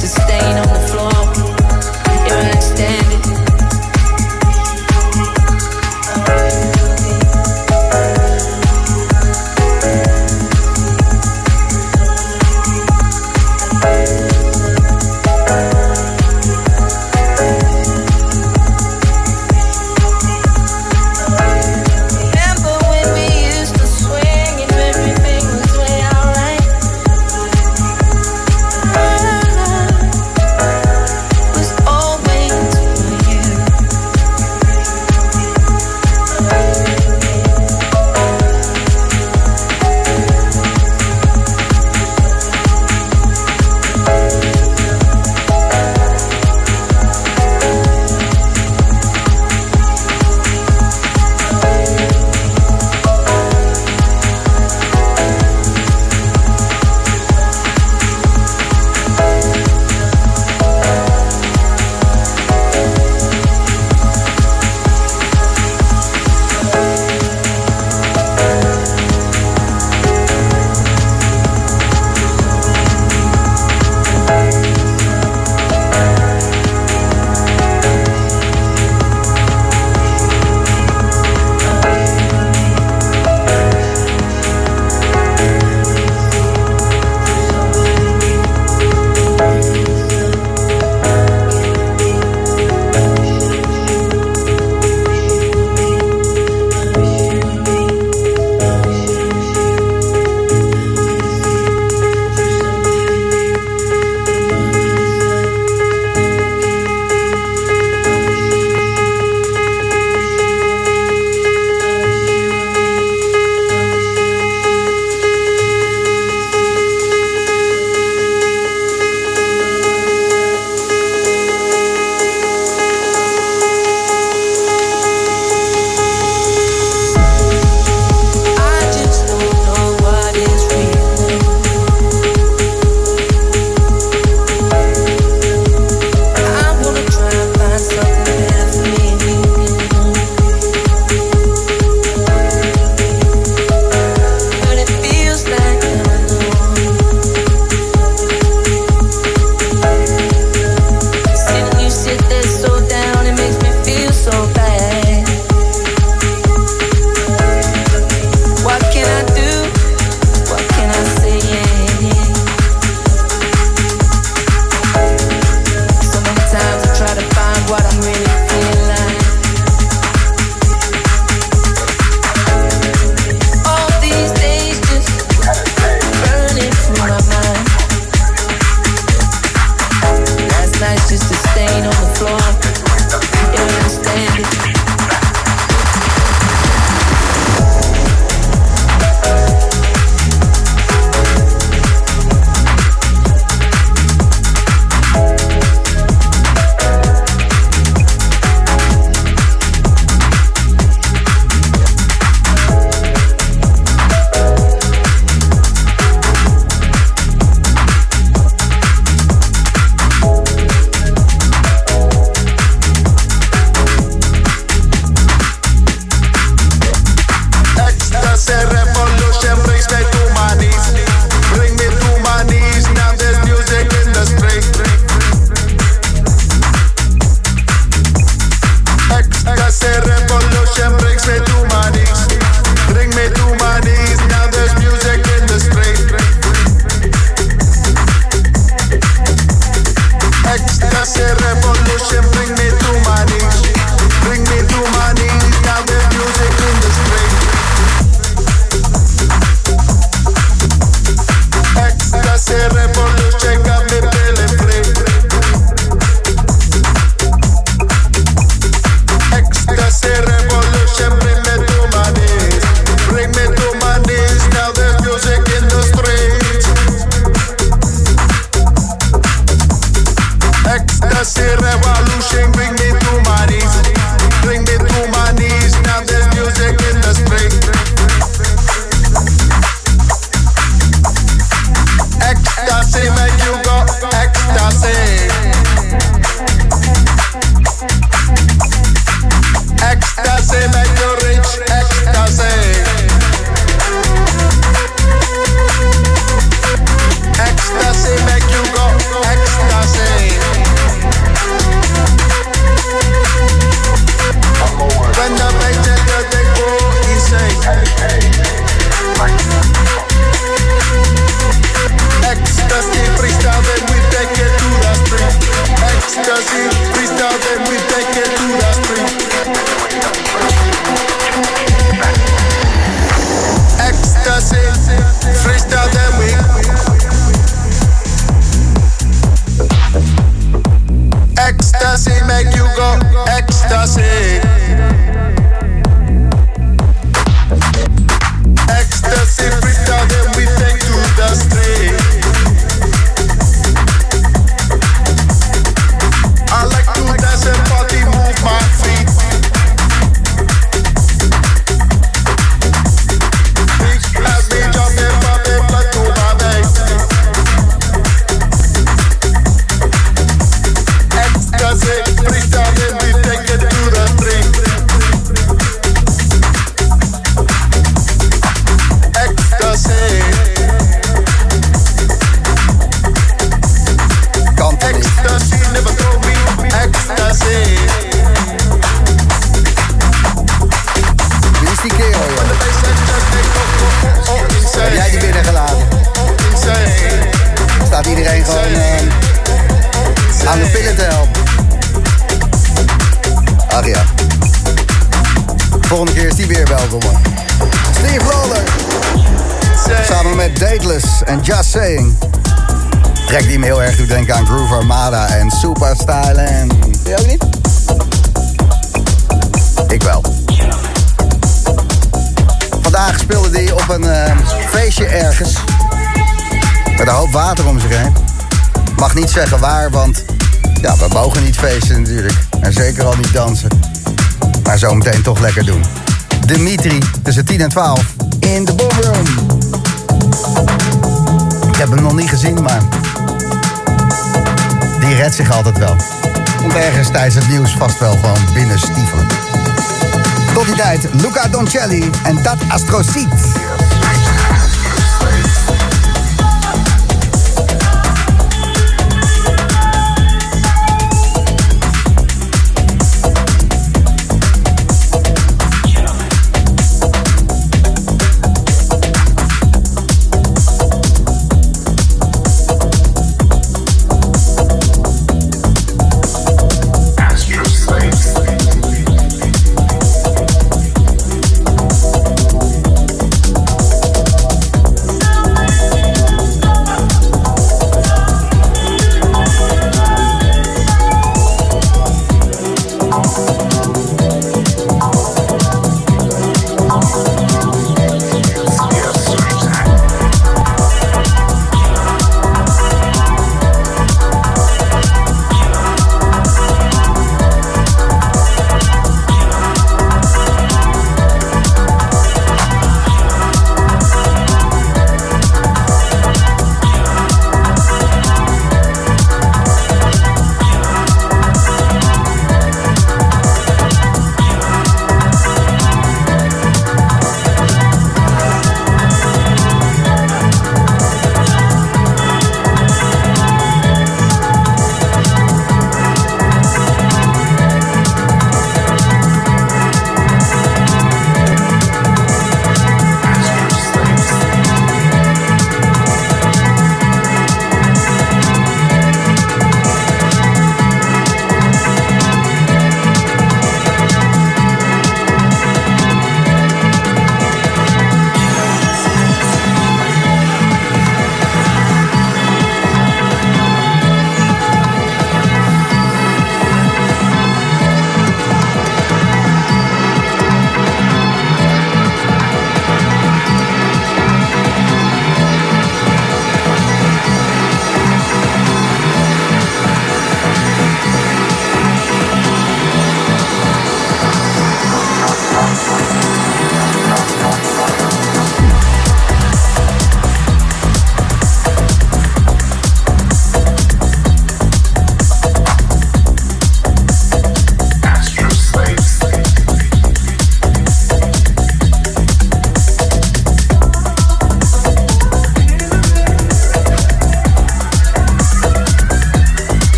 Just stain on the Volgende keer is die weer welkom. Steve Lawler. Samen met Dateless en Just Saying. Trek die me heel erg doet denken aan Groove Armada en Super Styling. Jij ook niet? Ik wel. Vandaag speelde die op een eh, feestje ergens. Met een hoop water om zich heen. Mag niet zeggen waar, want ja, we mogen niet feesten natuurlijk. En zeker al niet dansen. Maar zometeen toch lekker doen. Dimitri, tussen 10 en 12, in de boomroom. Ik heb hem nog niet gezien, maar... Die redt zich altijd wel. Komt ergens tijdens het nieuws vast wel gewoon binnen stiefelen. Tot die tijd, Luca Doncelli en Dat Astrocyt.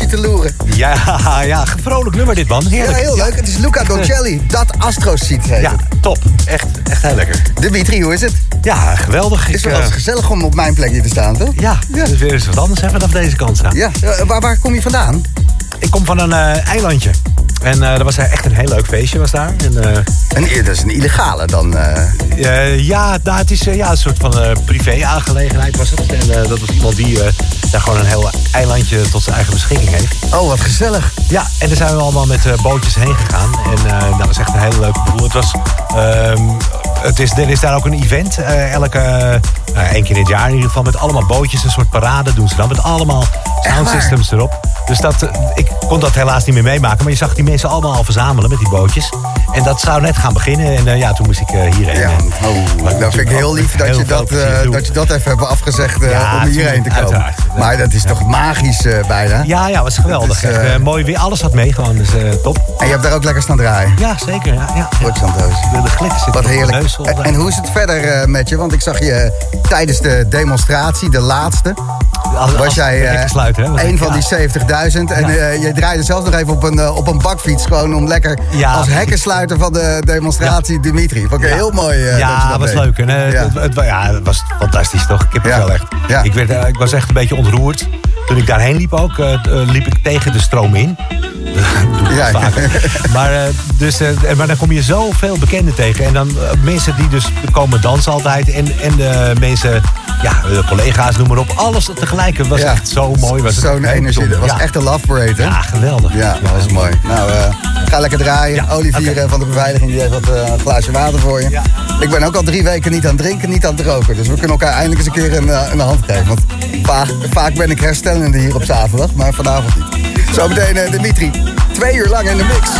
Eh, te loeren. Ja, ja, vrolijk nummer dit man. Ja, Heerlijk. heel leuk. Het is Luca Doncelli. Dat Astroseed heet Ja, top. Echt, echt heel lekker. Dimitri, hoe is het? Ja, geweldig. Het is wel eh, eens gezellig om op mijn plekje te staan, toch? ja, dat is weer eens wat anders hè, vanaf deze kant staan. Ja, eh, waar, waar kom je vandaan? Ik kom van een eh, eilandje. En eh dat was echt een heel leuk feestje was daar. En, eh, Een, dat is een illegale dan. eh. Eh, ja, nou, het is eh, ja, een soort van eh, privé-aangelegenheid was het. En eh, dat was iemand die eh, daar gewoon een heel eilandje tot zijn eigen beschikking heeft. Oh, wat gezellig. Ja, en daar zijn we allemaal met eh, bootjes heen gegaan. En eh, dat was echt een hele leuke boel. Het was... ehm, het is, er is daar ook een event, eh, elke één keer in het jaar in ieder geval, met allemaal bootjes. Een soort parade doen ze dan, met allemaal Echt waar? soundsystems erop. Dus dat, ik kon dat helaas niet meer meemaken, maar je zag die mensen allemaal al verzamelen met die bootjes. En dat zou net gaan beginnen en eh, ja, toen moest ik eh, hierheen. Ja, oh, dat vind ik heel lief dat heel je dat, eh, dat je dat even hebt afgezegd Ja, om hierheen te komen. uiteraard. Maar dat is toch magisch bijna? Ja, ja, was geweldig. Dat is, Echt, mooi weer. Alles had mee gewoon, dus top. En je hebt daar ook lekker staan draaien. Ja, zeker. Ja, ja. Goed, Santoos. De, glitter zit Wat heerlijk. En, en hoe is het verder met je? Want ik zag je tijdens de demonstratie, de laatste, Als- was als jij de eh, sluiten, hè, was een ik, van ja. die 70.000. En Ja. eh, je draaide zelfs nog even op een, eh, op een bakfiets. Gewoon om lekker Ja, als hekkensluiter van de demonstratie Dimitri. Vond ik Ja. heel mooi. eh, dat ja, dat was leuk. En, Ja. het, het, ja, het was fantastisch toch? Ik heb het Ja. wel echt. Ja. Ik, werd, ik was echt een beetje ontroerd. Toen ik daarheen liep ook, liep ik tegen de stroom in. Dat doe ik Ja. Maar, dus, maar dan kom je zoveel bekenden tegen. En dan mensen die dus komen dansen altijd. En, en de mensen, ja, de collega's, noem maar op. Alles tegelijk. Het was Ja. echt zo mooi. was het. Zo'n energie. Bijzonder. was echt een love parade, hè? Ja, geweldig. Ja, dat was mooi. Nou, eh, ga lekker draaien. Olivier eh, van de beveiliging die heeft wat eh, een glaasje water voor je. Ik ben ook al drie weken niet aan het drinken, niet aan het roken. Dus we kunnen elkaar eindelijk eens een keer een, eh, een hand geven. Want vaak, vaak ben ik herstellende hier op zaterdag, maar vanavond niet. Zometeen eh, Dimitri. Twee uur lang in de mix.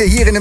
Hier in de